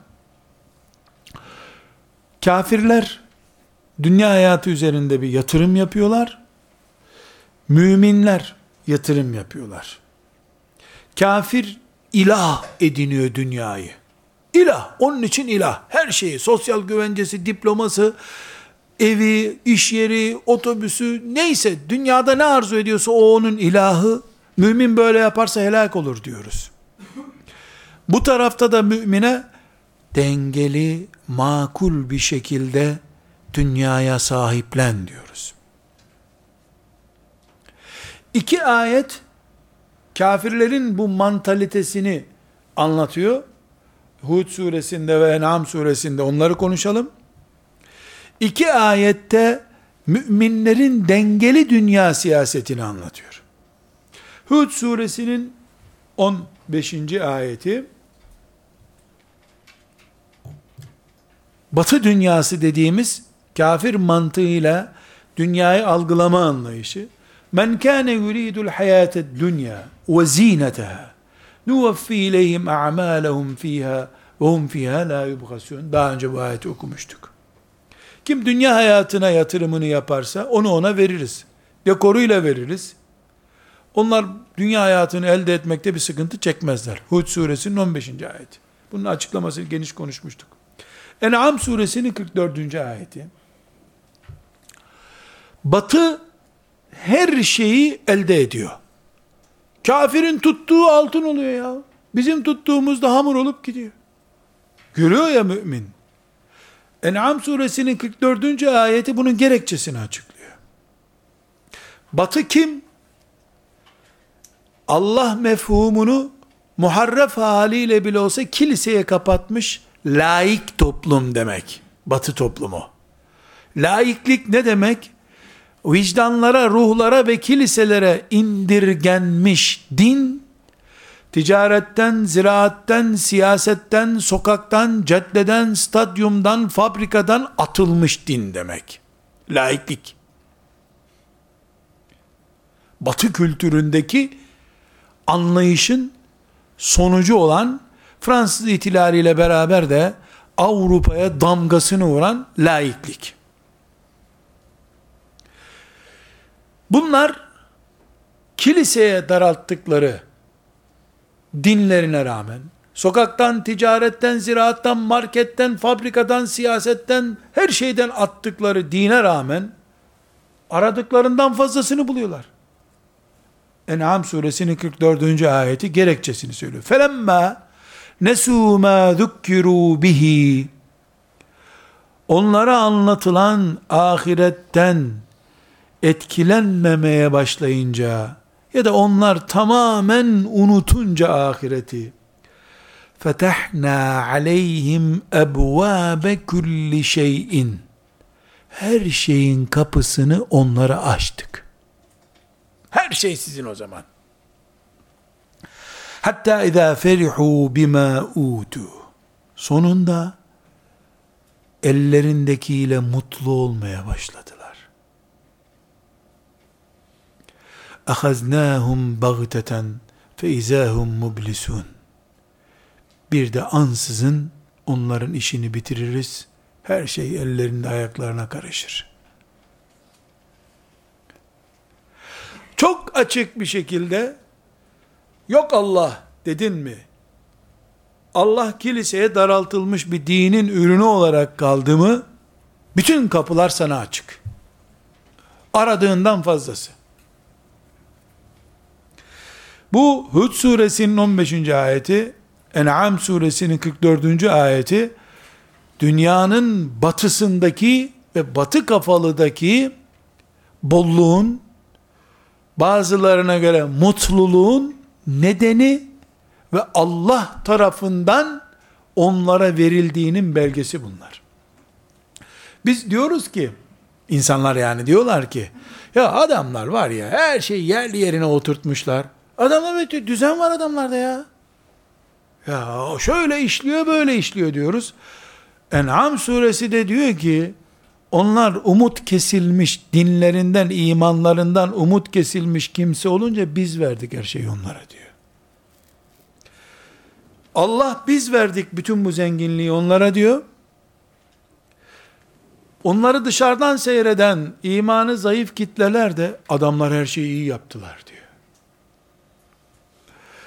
Kafirler dünya hayatı üzerinde bir yatırım yapıyorlar. Müminler yatırım yapıyorlar. Kafir ilah ediniyor dünyayı. İlah, onun için ilah. Her şeyi, sosyal güvencesi, diploması, evi, iş yeri, otobüsü, neyse dünyada ne arzu ediyorsa o onun ilahı. Mümin böyle yaparsa helak olur diyoruz. Bu tarafta da mümine dengeli, makul bir şekilde dünyaya sahiplen diyoruz. İki ayet kafirlerin bu mantalitesini anlatıyor. Hud suresinde ve En'am suresinde onları konuşalım. İki ayette müminlerin dengeli dünya siyasetini anlatıyor. Hud suresinin 15. ayeti Batı dünyası dediğimiz kafir mantığıyla dünyayı algılama anlayışı Men kâne yuridul hayâted dünya ve zîneteha nuvaffi ileyhim a'mâlehum fîhâ ve hum fîhâ lâ yubgasûn. Daha önce bu ayeti okumuştuk. Kim dünya hayatına yatırımını yaparsa onu ona veririz. Dekoruyla veririz. Onlar dünya hayatını elde etmekte bir sıkıntı çekmezler. Hud suresinin 15. ayeti. Bunun açıklamasını geniş konuşmuştuk. En'am suresinin 44. ayeti. Batı her şeyi elde ediyor. Kafirin tuttuğu altın oluyor ya. Bizim tuttuğumuz da hamur olup gidiyor. Görüyor ya mümin. En'am suresinin 44. ayeti bunun gerekçesini açıklıyor. Batı kim? Allah mefhumunu muharref haliyle bile olsa kiliseye kapatmış laik toplum demek. Batı toplumu. Laiklik ne demek? Vicdanlara, ruhlara ve kiliselere indirgenmiş din, ticaretten, ziraatten, siyasetten, sokaktan, caddeden, stadyumdan, fabrikadan atılmış din demek. Laiklik. Batı kültüründeki anlayışın sonucu olan Fransız ihtilaliyle beraber de Avrupa'ya damgasını vuran laiklik. Bunlar kiliseye daralttıkları dinlerine rağmen, sokaktan, ticaretten, ziraattan, marketten, fabrikadan, siyasetten, her şeyden attıkları dine rağmen, aradıklarından fazlasını buluyorlar. En'am suresinin 44. ayeti gerekçesini söylüyor. Felemma nesû mâ zukkirû bihi onlara anlatılan ahiretten etkilenmemeye başlayınca ya da onlar tamamen unutunca ahireti fetahna aleyhim ebvâbe kulli şeyin her şeyin kapısını onlara açtık. Her şey sizin o zaman. Hatta izâ ferihû bimâ utu. Sonunda ellerindekiyle mutlu olmaya başladılar. Ahaznâhum bagteten fe izâhum mublisun. Bir de ansızın onların işini bitiririz her şey ellerinde ayaklarına karışır. Çok açık bir şekilde yok Allah dedin mi? Allah kiliseye daraltılmış bir dinin ürünü olarak kaldı mı? Bütün kapılar sana açık. Aradığından fazlası. Bu Hud suresinin 15. ayeti, En'am suresinin 44. ayeti, dünyanın batısındaki ve batı kafalıdaki bolluğun, bazılarına göre mutluluğun nedeni ve Allah tarafından onlara verildiğinin belgesi bunlar. Biz diyoruz ki, insanlar yani diyorlar ki, ya adamlar var ya her şeyi yerli yerine oturtmuşlar. Adamlar düzen var adamlarda ya. Ya şöyle işliyor böyle işliyor diyoruz. En'am suresi de diyor ki onlar umut kesilmiş dinlerinden imanlarından umut kesilmiş kimse olunca biz verdik her şeyi onlara diyor. Allah biz verdik bütün bu zenginliği onlara diyor. Onları dışarıdan seyreden imanı zayıf kitleler de adamlar her şeyi iyi yaptılar diyor.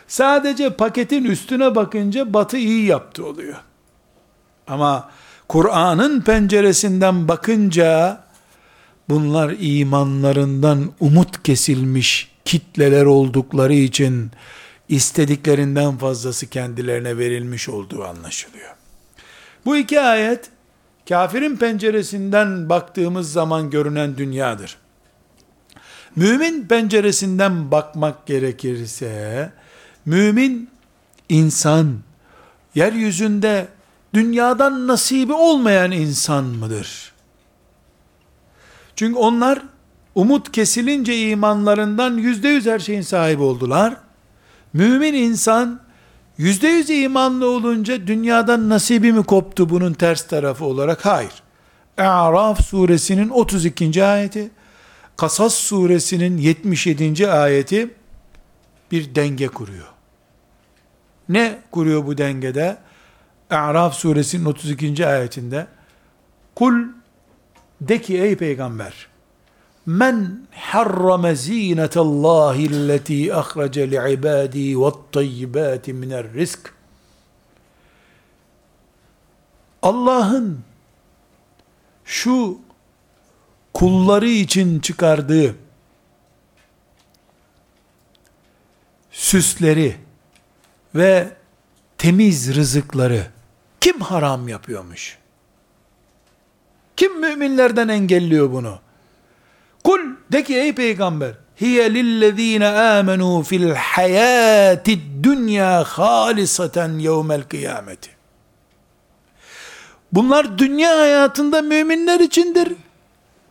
Sadece paketin üstüne bakınca batı iyi yaptı oluyor. Ama Kur'an'ın penceresinden bakınca bunlar imanlarından umut kesilmiş kitleler oldukları için istediklerinden fazlası kendilerine verilmiş olduğu anlaşılıyor. Bu iki ayet kafirin penceresinden baktığımız zaman görünen dünyadır. Mümin penceresinden bakmak gerekirse mümin insan yeryüzünde dünyadan nasibi olmayan insan mıdır? Çünkü onlar umut kesilince imanlarından yüzde yüz her şeyin sahibi oldular. Mümin insan yüzde yüz imanlı olunca dünyadan nasibi mi koptu bunun ters tarafı olarak? Hayır. E'raf suresinin 32. ayeti, Kasas suresinin 77. ayeti bir denge kuruyor. Ne kuruyor bu dengede? A'raf suresinin 32. ayetinde Kul de ki ey peygamber Men harrame zinetallahi alleti ahrece li'ibadi ve tayyibati minel risk Allah'ın şu kulları için çıkardığı süsleri ve temiz rızıkları kim haram yapıyormuş? Kim müminlerden engelliyor bunu? Kul de ki ey peygamber hiye lillezine amenu fil hayati dünya halisaten yevmel kıyameti. Bunlar dünya hayatında müminler içindir.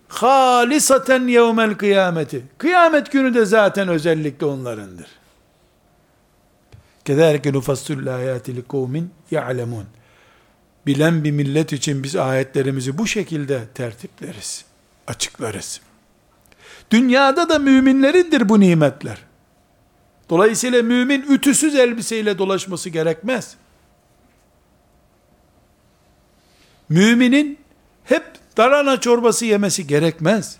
Halisaten yevmel kıyameti. Kıyamet günü de zaten özellikle onlarındır. Kederke nufassül ayati li kavmin ya'lemun. Bilen bir millet için biz ayetlerimizi bu şekilde tertipleriz, açıklarız. Dünyada da müminlerindir bu nimetler. Dolayısıyla mümin ütüsüz elbiseyle dolaşması gerekmez. Müminin hep darana çorbası yemesi gerekmez.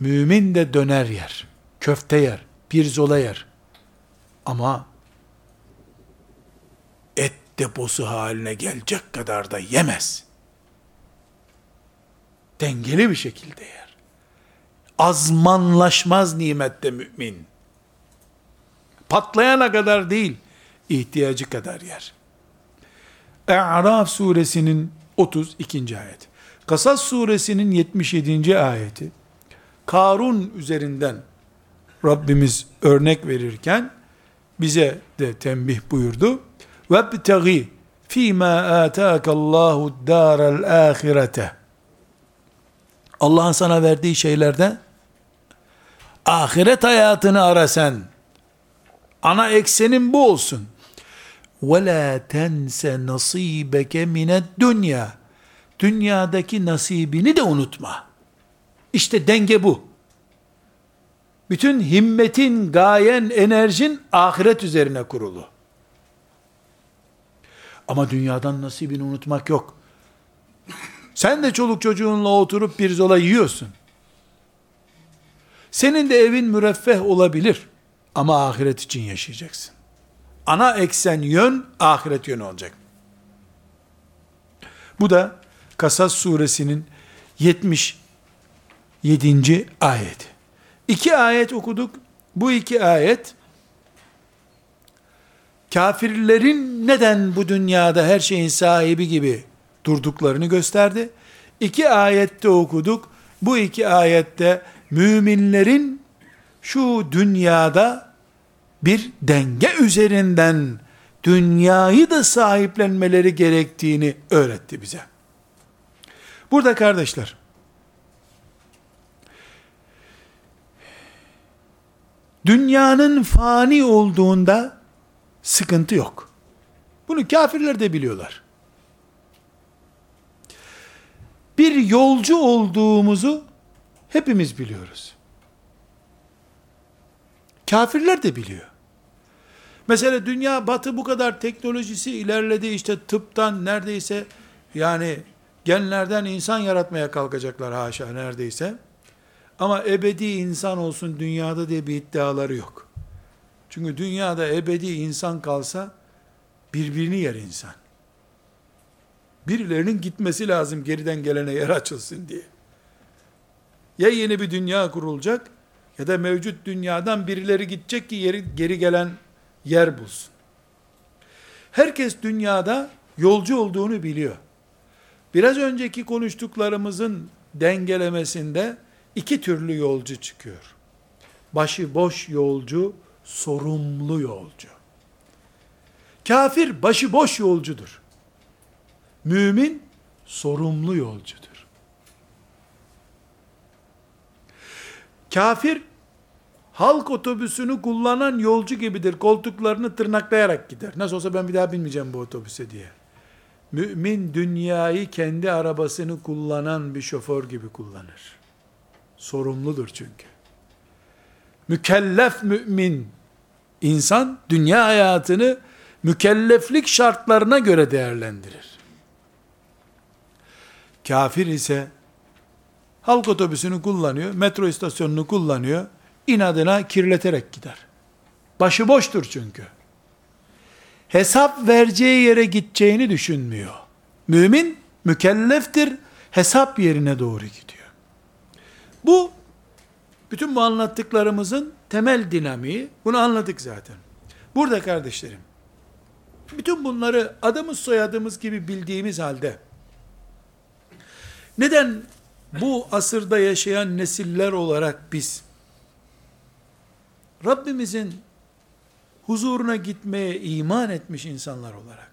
Mümin de döner yer, köfte yer, pirzola yer. Ama deposu haline gelecek kadar da yemez. Dengeli bir şekilde yer. Azmanlaşmaz nimette mümin. Patlayana kadar değil, ihtiyacı kadar yer. E'raf suresinin 32. ayet. Kasas suresinin 77. ayeti. Karun üzerinden Rabbimiz örnek verirken bize de tembih buyurdu. وَابْتَغِي ف۪ي مَا آتَاكَ اللّٰهُ الدَّارَ الْآخِرَةَ Allah'ın sana verdiği şeylerde ahiret hayatını ara sen. Ana eksenin bu olsun. وَلَا تَنْسَ نَصِيبَكَ مِنَ الدُّنْيَا Dünyadaki nasibini de unutma. İşte denge bu. Bütün himmetin, gayen, enerjin ahiret üzerine kurulu. Ama dünyadan nasibini unutmak yok. Sen de çoluk çocuğunla oturup bir zola yiyorsun. Senin de evin müreffeh olabilir. Ama ahiret için yaşayacaksın. Ana eksen yön ahiret yönü olacak. Bu da Kasas suresinin 77. ayeti. İki ayet okuduk. Bu iki ayet kafirlerin neden bu dünyada her şeyin sahibi gibi durduklarını gösterdi. İki ayette okuduk. Bu iki ayette müminlerin şu dünyada bir denge üzerinden dünyayı da sahiplenmeleri gerektiğini öğretti bize. Burada kardeşler, dünyanın fani olduğunda sıkıntı yok. Bunu kafirler de biliyorlar. Bir yolcu olduğumuzu hepimiz biliyoruz. Kafirler de biliyor. Mesela dünya batı bu kadar teknolojisi ilerledi işte tıptan neredeyse yani genlerden insan yaratmaya kalkacaklar haşa neredeyse. Ama ebedi insan olsun dünyada diye bir iddiaları yok. Çünkü dünyada ebedi insan kalsa birbirini yer insan. Birilerinin gitmesi lazım geriden gelene yer açılsın diye. Ya yeni bir dünya kurulacak ya da mevcut dünyadan birileri gidecek ki yeri, geri gelen yer bulsun. Herkes dünyada yolcu olduğunu biliyor. Biraz önceki konuştuklarımızın dengelemesinde iki türlü yolcu çıkıyor. Başıboş yolcu, sorumlu yolcu. Kafir başıboş yolcudur. Mümin sorumlu yolcudur. Kafir halk otobüsünü kullanan yolcu gibidir. Koltuklarını tırnaklayarak gider. Nasıl olsa ben bir daha binmeyeceğim bu otobüse diye. Mümin dünyayı kendi arabasını kullanan bir şoför gibi kullanır. Sorumludur çünkü. Mükellef mümin insan dünya hayatını mükelleflik şartlarına göre değerlendirir. Kafir ise halk otobüsünü kullanıyor, metro istasyonunu kullanıyor, inadına kirleterek gider. Başıboştur çünkü. Hesap vereceği yere gideceğini düşünmüyor. Mümin mükelleftir, hesap yerine doğru gidiyor. Bu bütün bu anlattıklarımızın temel dinamiği. Bunu anladık zaten. Burada kardeşlerim, bütün bunları adımız soyadımız gibi bildiğimiz halde, neden bu asırda yaşayan nesiller olarak biz, Rabbimizin huzuruna gitmeye iman etmiş insanlar olarak,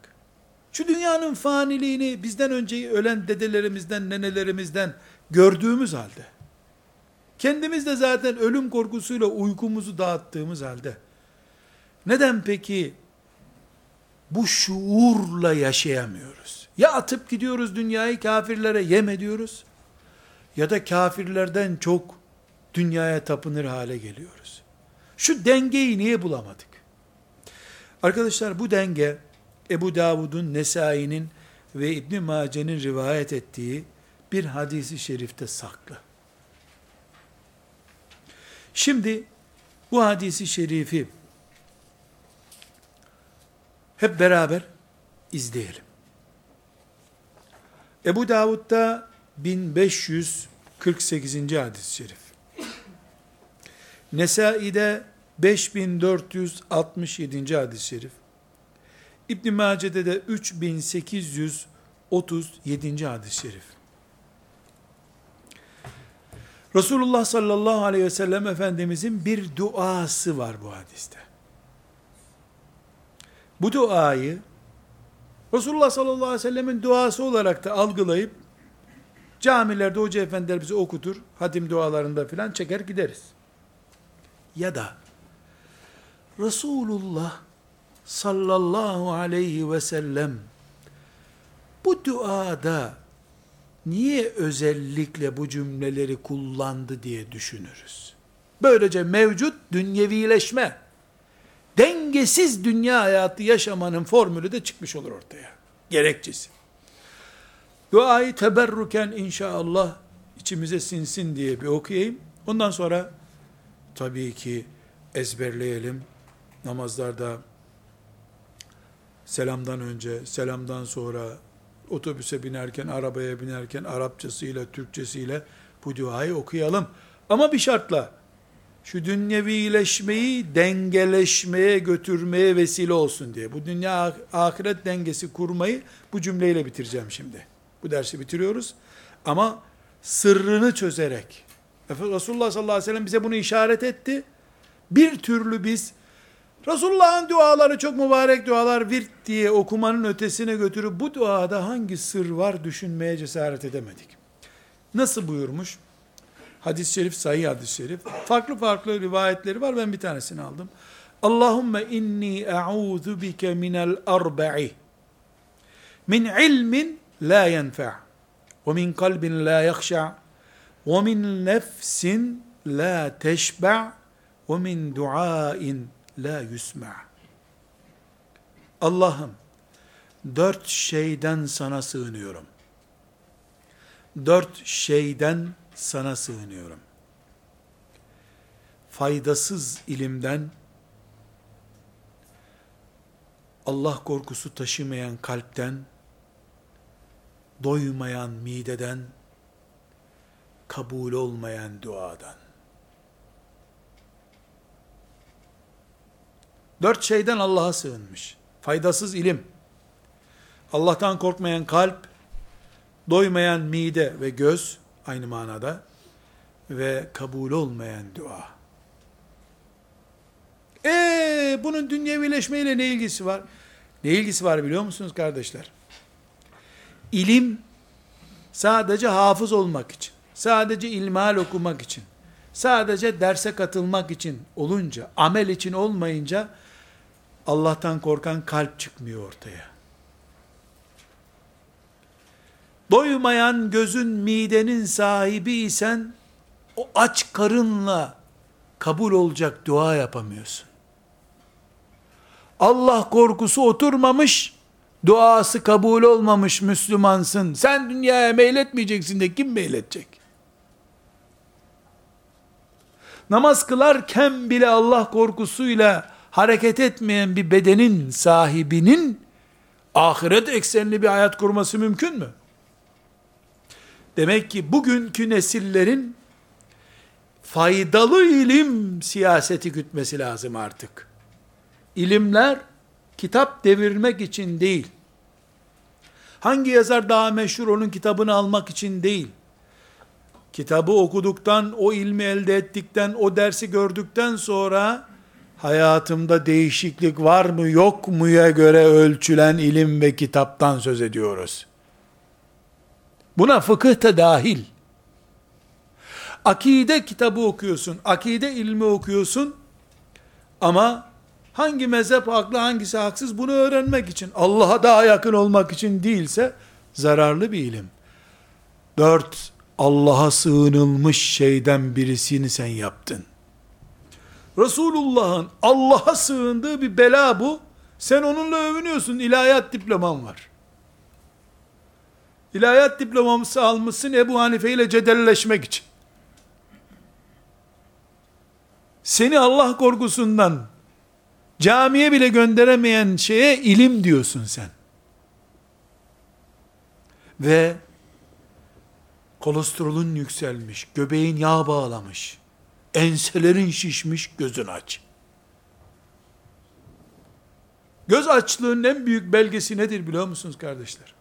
şu dünyanın faniliğini bizden önce ölen dedelerimizden, nenelerimizden gördüğümüz halde, kendimiz de zaten ölüm korkusuyla uykumuzu dağıttığımız halde, neden peki bu şuurla yaşayamıyoruz? Ya atıp gidiyoruz dünyayı kafirlere yem ediyoruz, ya da kafirlerden çok dünyaya tapınır hale geliyoruz. Şu dengeyi niye bulamadık? Arkadaşlar bu denge Ebu Davud'un, Nesai'nin ve İbn Mace'nin rivayet ettiği bir hadisi şerifte saklı. Şimdi bu hadisi şerifi hep beraber izleyelim. Ebu Davud'da 1548. hadis-i şerif. Nesai'de 5467. hadis-i şerif. İbn Mace'de de 3837. hadis-i şerif. Resulullah sallallahu aleyhi ve sellem Efendimizin bir duası var bu hadiste. Bu duayı Resulullah sallallahu aleyhi ve sellemin duası olarak da algılayıp camilerde hoca efendiler bizi okutur, hatim dualarında filan çeker gideriz. Ya da Resulullah sallallahu aleyhi ve sellem bu duada niye özellikle bu cümleleri kullandı diye düşünürüz. Böylece mevcut dünyevileşme, dengesiz dünya hayatı yaşamanın formülü de çıkmış olur ortaya. Gerekçesi. Duayı teberruken inşallah içimize sinsin diye bir okuyayım. Ondan sonra tabii ki ezberleyelim. Namazlarda selamdan önce, selamdan sonra, otobüse binerken, arabaya binerken Arapçasıyla, Türkçesiyle bu duayı okuyalım. Ama bir şartla, şu dünyevileşmeyi dengeleşmeye götürmeye vesile olsun diye. Bu dünya ahiret dengesi kurmayı bu cümleyle bitireceğim şimdi. Bu dersi bitiriyoruz. Ama sırrını çözerek, Resulullah sallallahu aleyhi ve sellem bize bunu işaret etti. Bir türlü biz Resulullah'ın duaları çok mübarek dualar virt diye okumanın ötesine götürüp bu duada hangi sır var düşünmeye cesaret edemedik. Nasıl buyurmuş? Hadis-i şerif, sahih hadis-i şerif. Farklı farklı rivayetleri var. Ben bir tanesini aldım. Allahümme inni e'udhu bike minel arba'i. Min ilmin la yenfe' ve min kalbin la yakşa' ve min nefsin la teşbe' ve min duain la yusma. Allah'ım dört şeyden sana sığınıyorum. Dört şeyden sana sığınıyorum. Faydasız ilimden, Allah korkusu taşımayan kalpten, doymayan mideden, kabul olmayan duadan. Dört şeyden Allah'a sığınmış. Faydasız ilim, Allah'tan korkmayan kalp, doymayan mide ve göz, aynı manada, ve kabul olmayan dua. Eee bunun dünyevileşmeyle ne ilgisi var? Ne ilgisi var biliyor musunuz kardeşler? İlim sadece hafız olmak için, sadece ilmihal okumak için, sadece derse katılmak için olunca, amel için olmayınca Allah'tan korkan kalp çıkmıyor ortaya. Doymayan gözün midenin sahibi isen o aç karınla kabul olacak dua yapamıyorsun. Allah korkusu oturmamış, duası kabul olmamış Müslümansın. Sen dünyaya meyletmeyeceksin de kim meyletecek? Namaz kılarken bile Allah korkusuyla hareket etmeyen bir bedenin sahibinin ahiret eksenli bir hayat kurması mümkün mü? Demek ki bugünkü nesillerin faydalı ilim siyaseti gütmesi lazım artık. İlimler kitap devirmek için değil. Hangi yazar daha meşhur onun kitabını almak için değil. Kitabı okuduktan, o ilmi elde ettikten, o dersi gördükten sonra hayatımda değişiklik var mı yok muya göre ölçülen ilim ve kitaptan söz ediyoruz. Buna fıkıh da dahil. Akide kitabı okuyorsun, akide ilmi okuyorsun ama hangi mezhep haklı hangisi haksız bunu öğrenmek için, Allah'a daha yakın olmak için değilse zararlı bir ilim. Dört, Allah'a sığınılmış şeyden birisini sen yaptın. Resulullah'ın Allah'a sığındığı bir bela bu. Sen onunla övünüyorsun. İlahiyat diploman var. İlahiyat diploması almışsın Ebu Hanife ile cedelleşmek için. Seni Allah korkusundan camiye bile gönderemeyen şeye ilim diyorsun sen. Ve kolesterolün yükselmiş, göbeğin yağ bağlamış, enselerin şişmiş, gözün aç. Göz açlığının en büyük belgesi nedir biliyor musunuz kardeşler?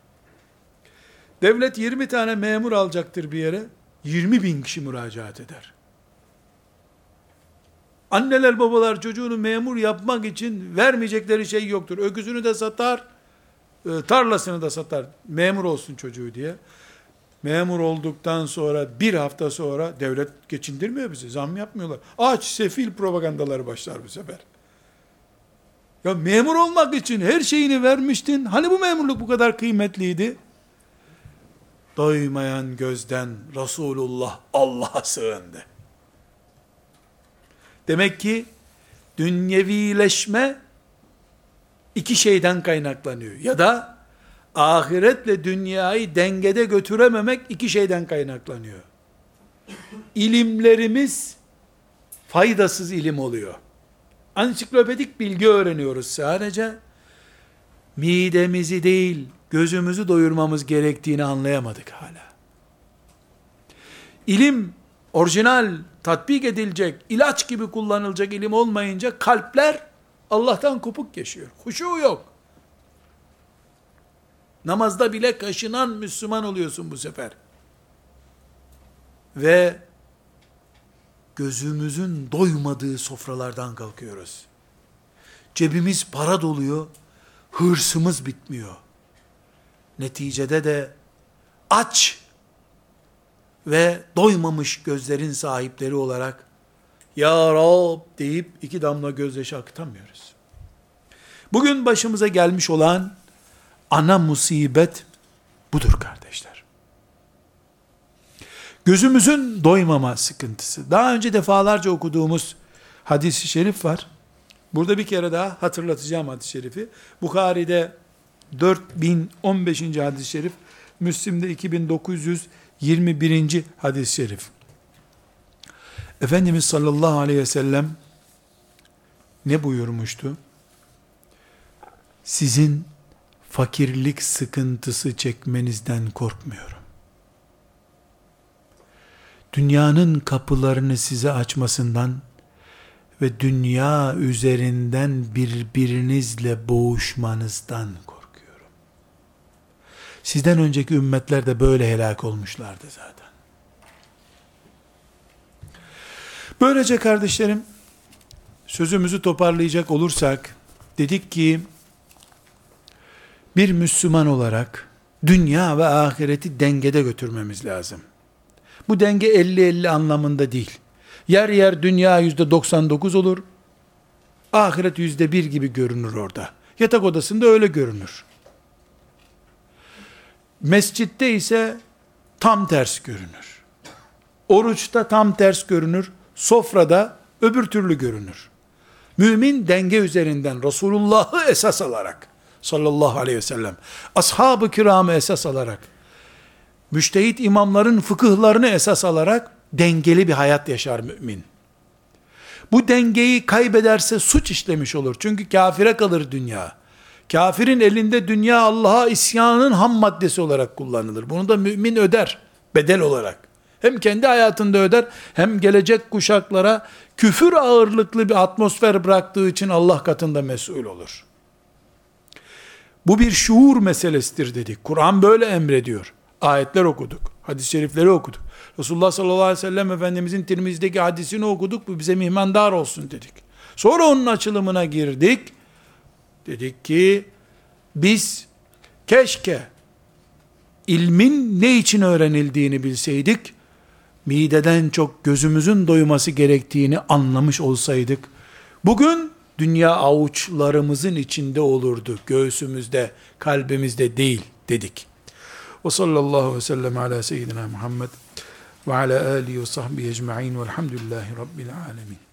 Devlet 20 tane memur alacaktır bir yere, 20 bin kişi müracaat eder. Anneler babalar çocuğunu memur yapmak için vermeyecekleri şey yoktur. Öküzünü de satar, e, tarlasını da satar, memur olsun çocuğu diye. Memur olduktan sonra bir hafta sonra devlet geçindirmiyor bizi. Zam yapmıyorlar. Aç sefil propagandaları başlar bu sefer. Ya memur olmak için her şeyini vermiştin. Hani bu memurluk bu kadar kıymetliydi? Doymayan gözden Resulullah Allah'a sığındı. Demek ki dünyevileşme iki şeyden kaynaklanıyor. Ya da ahiretle dünyayı dengede götürememek iki şeyden kaynaklanıyor. İlimlerimiz faydasız ilim oluyor. Ansiklopedik bilgi öğreniyoruz sadece. Midemizi değil, gözümüzü doyurmamız gerektiğini anlayamadık hala. İlim orijinal, tatbik edilecek, ilaç gibi kullanılacak ilim olmayınca kalpler Allah'tan kopuk yaşıyor. Huşu yok. Namazda bile kaşınan Müslüman oluyorsun bu sefer. Ve gözümüzün doymadığı sofralardan kalkıyoruz. Cebimiz para doluyor, hırsımız bitmiyor. Neticede de aç ve doymamış gözlerin sahipleri olarak Ya Rab deyip iki damla gözyaşı akıtamıyoruz. Bugün başımıza gelmiş olan ana musibet budur kardeşler. Gözümüzün doymama sıkıntısı. Daha önce defalarca okuduğumuz hadis-i şerif var. Burada bir kere daha hatırlatacağım hadis-i şerifi. Bukhari'de 4015. hadis-i şerif, Müslim'de 2921. hadis-i şerif. Efendimiz sallallahu aleyhi ve sellem ne buyurmuştu? Sizin fakirlik sıkıntısı çekmenizden korkmuyorum. Dünyanın kapılarını size açmasından ve dünya üzerinden birbirinizle boğuşmanızdan korkuyorum. Sizden önceki ümmetler de böyle helak olmuşlardı zaten. Böylece kardeşlerim, sözümüzü toparlayacak olursak, dedik ki, bir Müslüman olarak, dünya ve ahireti dengede götürmemiz lazım. Bu denge 50-50 anlamında değil. Yer yer dünya yüzde 99 olur, ahiret yüzde bir gibi görünür orada. Yatak odasında öyle görünür. Mescitte ise tam ters görünür. Oruçta tam ters görünür, sofrada öbür türlü görünür. Mümin denge üzerinden Resulullah'ı esas alarak sallallahu aleyhi ve sellem ashab-ı kiramı esas alarak müştehit imamların fıkıhlarını esas alarak dengeli bir hayat yaşar mümin. Bu dengeyi kaybederse suç işlemiş olur. Çünkü kafire kalır dünya. Kafirin elinde dünya Allah'a isyanın ham maddesi olarak kullanılır. Bunu da mümin öder bedel olarak. Hem kendi hayatında öder hem gelecek kuşaklara küfür ağırlıklı bir atmosfer bıraktığı için Allah katında mesul olur. Bu bir şuur meselesidir dedik. Kur'an böyle emrediyor. Ayetler okuduk. Hadis-i şerifleri okuduk. Resulullah sallallahu aleyhi ve sellem Efendimizin Tirmiz'deki hadisini okuduk. Bu bize mihmandar olsun dedik. Sonra onun açılımına girdik. Dedik ki biz keşke ilmin ne için öğrenildiğini bilseydik, mideden çok gözümüzün doyması gerektiğini anlamış olsaydık, bugün dünya avuçlarımızın içinde olurdu, göğsümüzde, kalbimizde değil dedik. Ve sallallahu ve sellem ala seyyidina Muhammed ve ala alihi ve sahbihi ecma'in velhamdülillahi rabbil alemin.